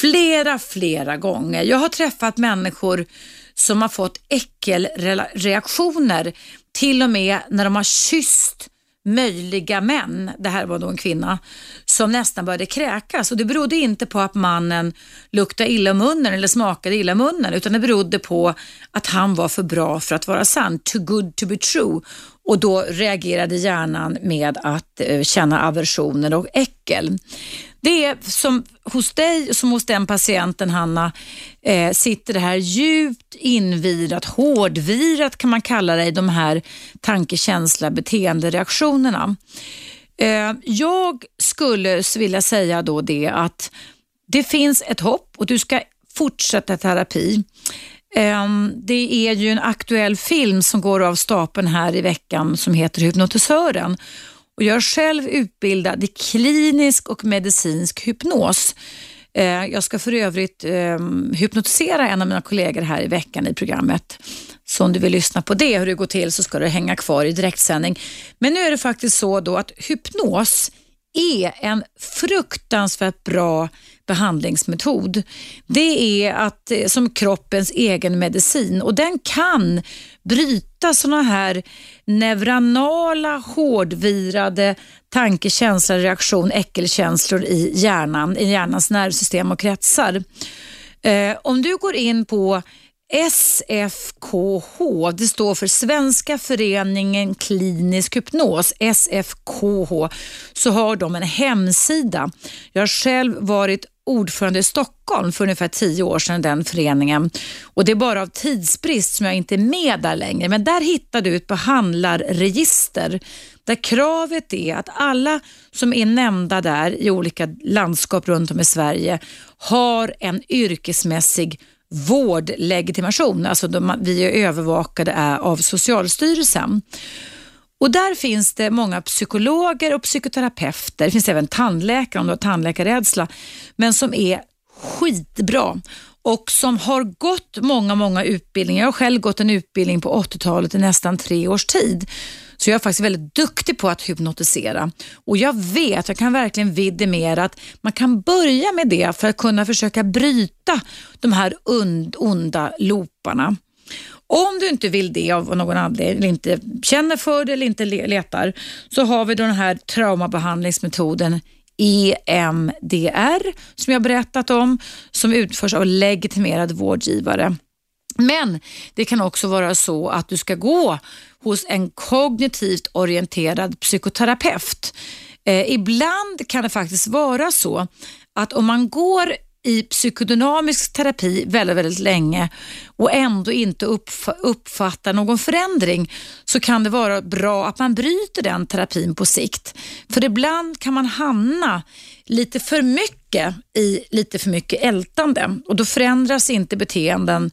flera, flera gånger. Jag har träffat människor som har fått äckelreaktioner till och med när de har kysst möjliga män, det här var då en kvinna, som nästan började kräkas. Och det berodde inte på att mannen luktade illa munnen eller smakade illa munnen, utan det berodde på att han var för bra för att vara sann, too good to be true. Och då reagerade hjärnan med att eh, känna aversioner och äckel. Det är som hos dig, som hos den patienten Hanna, eh, sitter det här djupt invirat, hårdvirat kan man kalla det, de här tanke, känsla, beteendereaktionerna. Eh, jag skulle vilja säga då det att det finns ett hopp och du ska fortsätta terapi. Ehm, det är ju en aktuell film som går av stapeln här i veckan som heter Hypnotisören och jag är själv utbildad i klinisk och medicinsk hypnos. Eh, jag ska för övrigt eh, hypnotisera en av mina kollegor här i veckan i programmet. Så om du vill lyssna på det, hur det går till, så ska du hänga kvar i direktsändning. Men nu är det faktiskt så då att hypnos är en fruktansvärt bra behandlingsmetod. Det är att, eh, som kroppens egen medicin och den kan bryta sådana här neuronala, hårdvirade tanke, känsla, reaktion, äckelkänslor i hjärnan, i hjärnans nervsystem och kretsar. Eh, om du går in på SFKH, det står för Svenska föreningen klinisk hypnos, SFKH, så har de en hemsida. Jag har själv varit ordförande i Stockholm för ungefär tio år sedan, den föreningen. Och Det är bara av tidsbrist som jag inte är med där längre. Men där hittar du ett behandlarregister där kravet är att alla som är nämnda där i olika landskap runt om i Sverige har en yrkesmässig vårdlegitimation. Alltså de, vi är övervakade av Socialstyrelsen. Och Där finns det många psykologer och psykoterapeuter. Det finns även tandläkare om du har tandläkarrädsla, men som är skitbra och som har gått många, många utbildningar. Jag har själv gått en utbildning på 80-talet i nästan tre års tid. Så jag är faktiskt väldigt duktig på att hypnotisera. Och jag vet, jag kan verkligen vidimera att man kan börja med det för att kunna försöka bryta de här onda looparna. Om du inte vill det av någon anledning, eller inte känner för det eller inte letar, så har vi den här traumabehandlingsmetoden EMDR som jag berättat om, som utförs av legitimerad vårdgivare. Men det kan också vara så att du ska gå hos en kognitivt orienterad psykoterapeut. Eh, ibland kan det faktiskt vara så att om man går i psykodynamisk terapi väldigt, väldigt länge och ändå inte uppfattar någon förändring så kan det vara bra att man bryter den terapin på sikt. För ibland kan man hamna lite för mycket i lite för mycket ältande och då förändras inte beteenden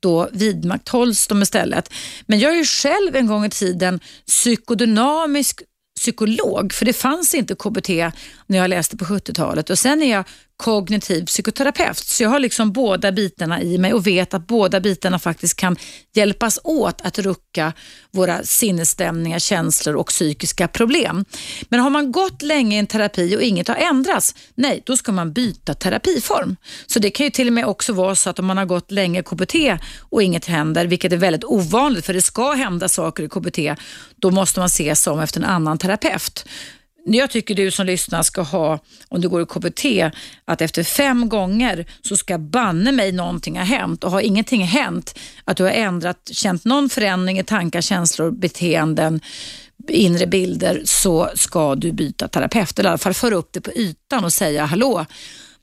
då vidmakthålls de istället. Men jag är ju själv en gång i tiden psykodynamisk psykolog, för det fanns inte KBT när jag läste på 70-talet och sen är jag kognitiv psykoterapeut. Så jag har liksom båda bitarna i mig och vet att båda bitarna faktiskt kan hjälpas åt att rucka våra sinnesstämningar, känslor och psykiska problem. Men har man gått länge i en terapi och inget har ändrats, nej, då ska man byta terapiform. Så det kan ju till och med också vara så att om man har gått länge i KBT och inget händer, vilket är väldigt ovanligt, för det ska hända saker i KBT, då måste man se sig om efter en annan terapeut. Jag tycker du som lyssnar ska ha, om du går i KBT, att efter fem gånger så ska banne mig någonting ha hänt och har ingenting hänt, att du har ändrat, känt någon förändring i tankar, känslor, beteenden, inre bilder så ska du byta terapeut eller i alla fall föra upp det på ytan och säga hallå,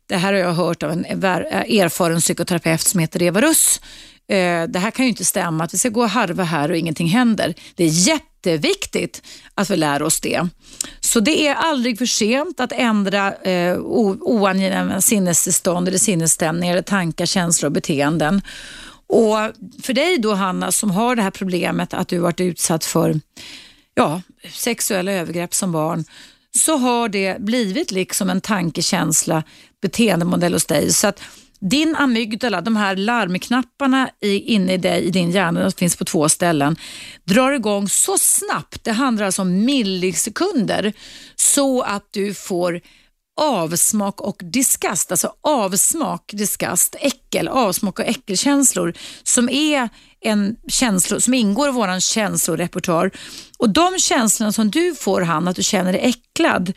det här har jag hört av en erfaren psykoterapeut som heter Eva Russ. Eh, det här kan ju inte stämma, att vi ska gå och harva här och ingenting händer. Det är jätte jätteviktigt att vi lär oss det. Så det är aldrig för sent att ändra eh, oangenäma sinnestillstånd eller sinnesstämningar, eller tankar, känslor och beteenden. Och för dig då Hanna som har det här problemet att du varit utsatt för ja, sexuella övergrepp som barn så har det blivit liksom en tankekänsla, beteendemodell hos dig. Så att din amygdala, de här larmknapparna i, inne i dig, i din hjärna, de finns på två ställen, drar igång så snabbt, det handlar alltså om millisekunder, så att du får avsmak och disgust, alltså avsmak, disgust, äckel, avsmak och äckelkänslor som är en känslo, som ingår i vår känslorepertoar. Och de känslorna som du får, han att du känner dig äcklad,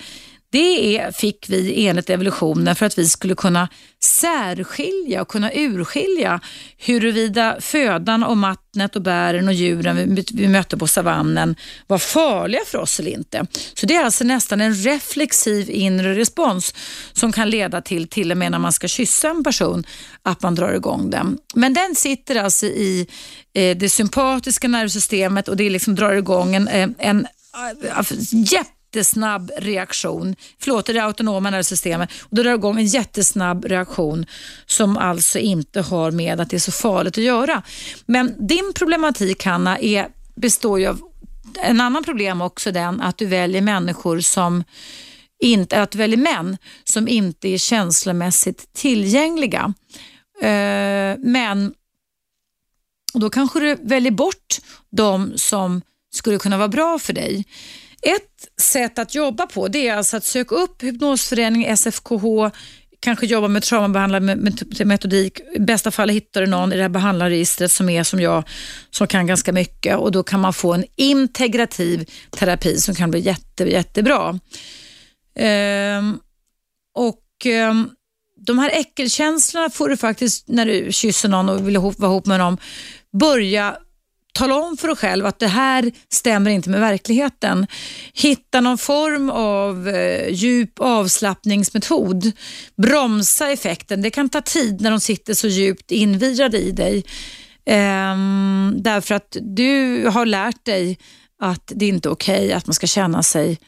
det är, fick vi enligt evolutionen för att vi skulle kunna särskilja och kunna urskilja huruvida födan och vattnet och bären och djuren vi, vi mötte på savannen var farliga för oss eller inte. Så det är alltså nästan en reflexiv inre respons som kan leda till, till och med när man ska kyssa en person, att man drar igång den. Men den sitter alltså i eh, det sympatiska nervsystemet och det liksom drar igång en, eh, en, en jätte jättesnabb reaktion. Förlåt, det autonoma nervsystemet. Och då drar igång en jättesnabb reaktion som alltså inte har med att det är så farligt att göra. Men din problematik Hanna är, består ju av en annan problem också den att du väljer människor som inte, att du väljer män som inte är känslomässigt tillgängliga. Uh, men då kanske du väljer bort de som skulle kunna vara bra för dig. Ett sätt att jobba på det är alltså att söka upp hypnosföreningen SFKH, kanske jobba med traumabehandlande metodik. I bästa fall hittar du någon i det här behandlarregistret som är som jag, som kan ganska mycket och då kan man få en integrativ terapi som kan bli jätte, jättebra. Ehm, och ehm, de här äckelkänslorna får du faktiskt när du kysser någon och vill vara ihop med någon börja tala om för dig själv att det här stämmer inte med verkligheten. Hitta någon form av eh, djup avslappningsmetod. Bromsa effekten. Det kan ta tid när de sitter så djupt invirade i dig. Ehm, därför att du har lärt dig att det inte är okej okay, att man ska känna sig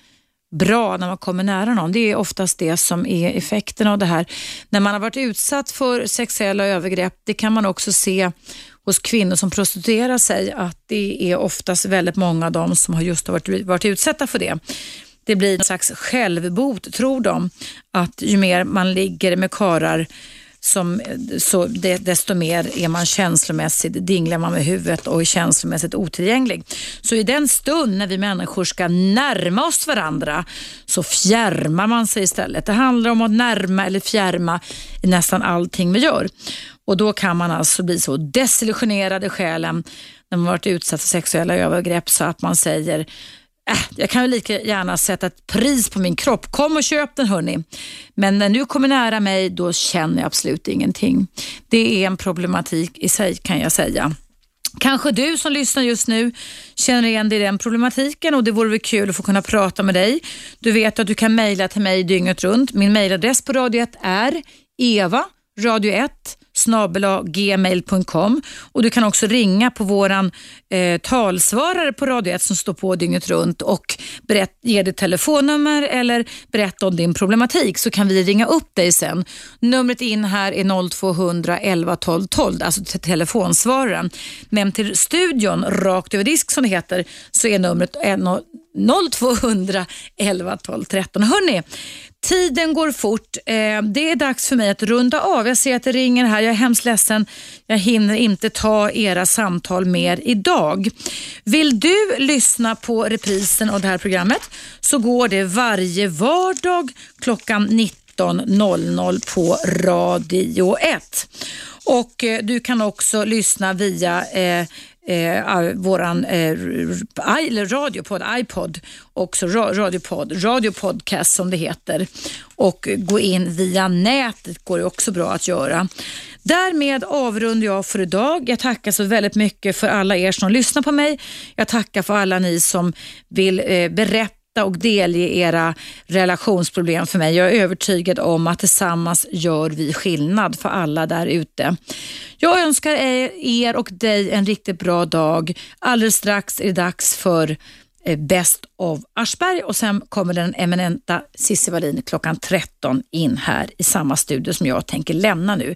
bra när man kommer nära någon. Det är oftast det som är effekten av det här. När man har varit utsatt för sexuella övergrepp, det kan man också se hos kvinnor som prostituerar sig att det är oftast väldigt många av dem som har just varit, varit utsatta för det. Det blir en slags självbot, tror de, att ju mer man ligger med karar som, så det, desto mer är man känslomässigt, dinglar man med huvudet och är känslomässigt otillgänglig. Så i den stund när vi människor ska närma oss varandra så fjärmar man sig istället. Det handlar om att närma eller fjärma i nästan allting vi gör. Och Då kan man alltså bli så desillusionerad i själen när man varit utsatt för sexuella övergrepp så att man säger äh, jag kan ju lika gärna sätta ett pris på min kropp. Kom och köp den hörni. Men när du kommer nära mig, då känner jag absolut ingenting. Det är en problematik i sig kan jag säga. Kanske du som lyssnar just nu känner igen dig i den problematiken och det vore väl kul att få kunna prata med dig. Du vet att du kan mejla till mig dygnet runt. Min mejladress på Radio 1 är eva radio 1 gmail.com och du kan också ringa på våran eh, talsvarare på Radio 1 som står på dygnet runt och berätt, ge ditt telefonnummer eller berätta om din problematik så kan vi ringa upp dig sen. Numret in här är 0200 11 12 12, alltså till telefonsvararen. Men till studion, rakt över disk som det heter, så är numret 0200 11 12 13. Hörrni, Tiden går fort. Eh, det är dags för mig att runda av. Jag ser att det ringer här. Jag är hemskt ledsen. Jag hinner inte ta era samtal mer idag. Vill du lyssna på reprisen av det här programmet så går det varje vardag klockan 19.00 på Radio 1. Och eh, Du kan också lyssna via eh, eh, våran eh, eller radiopod, iPod, också radiopodd, radiopodcast som det heter och gå in via nätet går det också bra att göra. Därmed avrundar jag för idag. Jag tackar så väldigt mycket för alla er som lyssnar på mig. Jag tackar för alla ni som vill eh, berätta och delge era relationsproblem för mig. Jag är övertygad om att tillsammans gör vi skillnad för alla där ute. Jag önskar er och dig en riktigt bra dag. Alldeles strax är det dags för eh, Best of Aschberg och sen kommer den eminenta Cissi Wallin klockan 13 in här i samma studio som jag tänker lämna nu.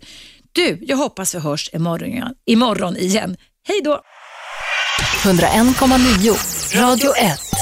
Du, jag hoppas vi hörs imorgon, imorgon igen. Hej då! 101,9 Radio 1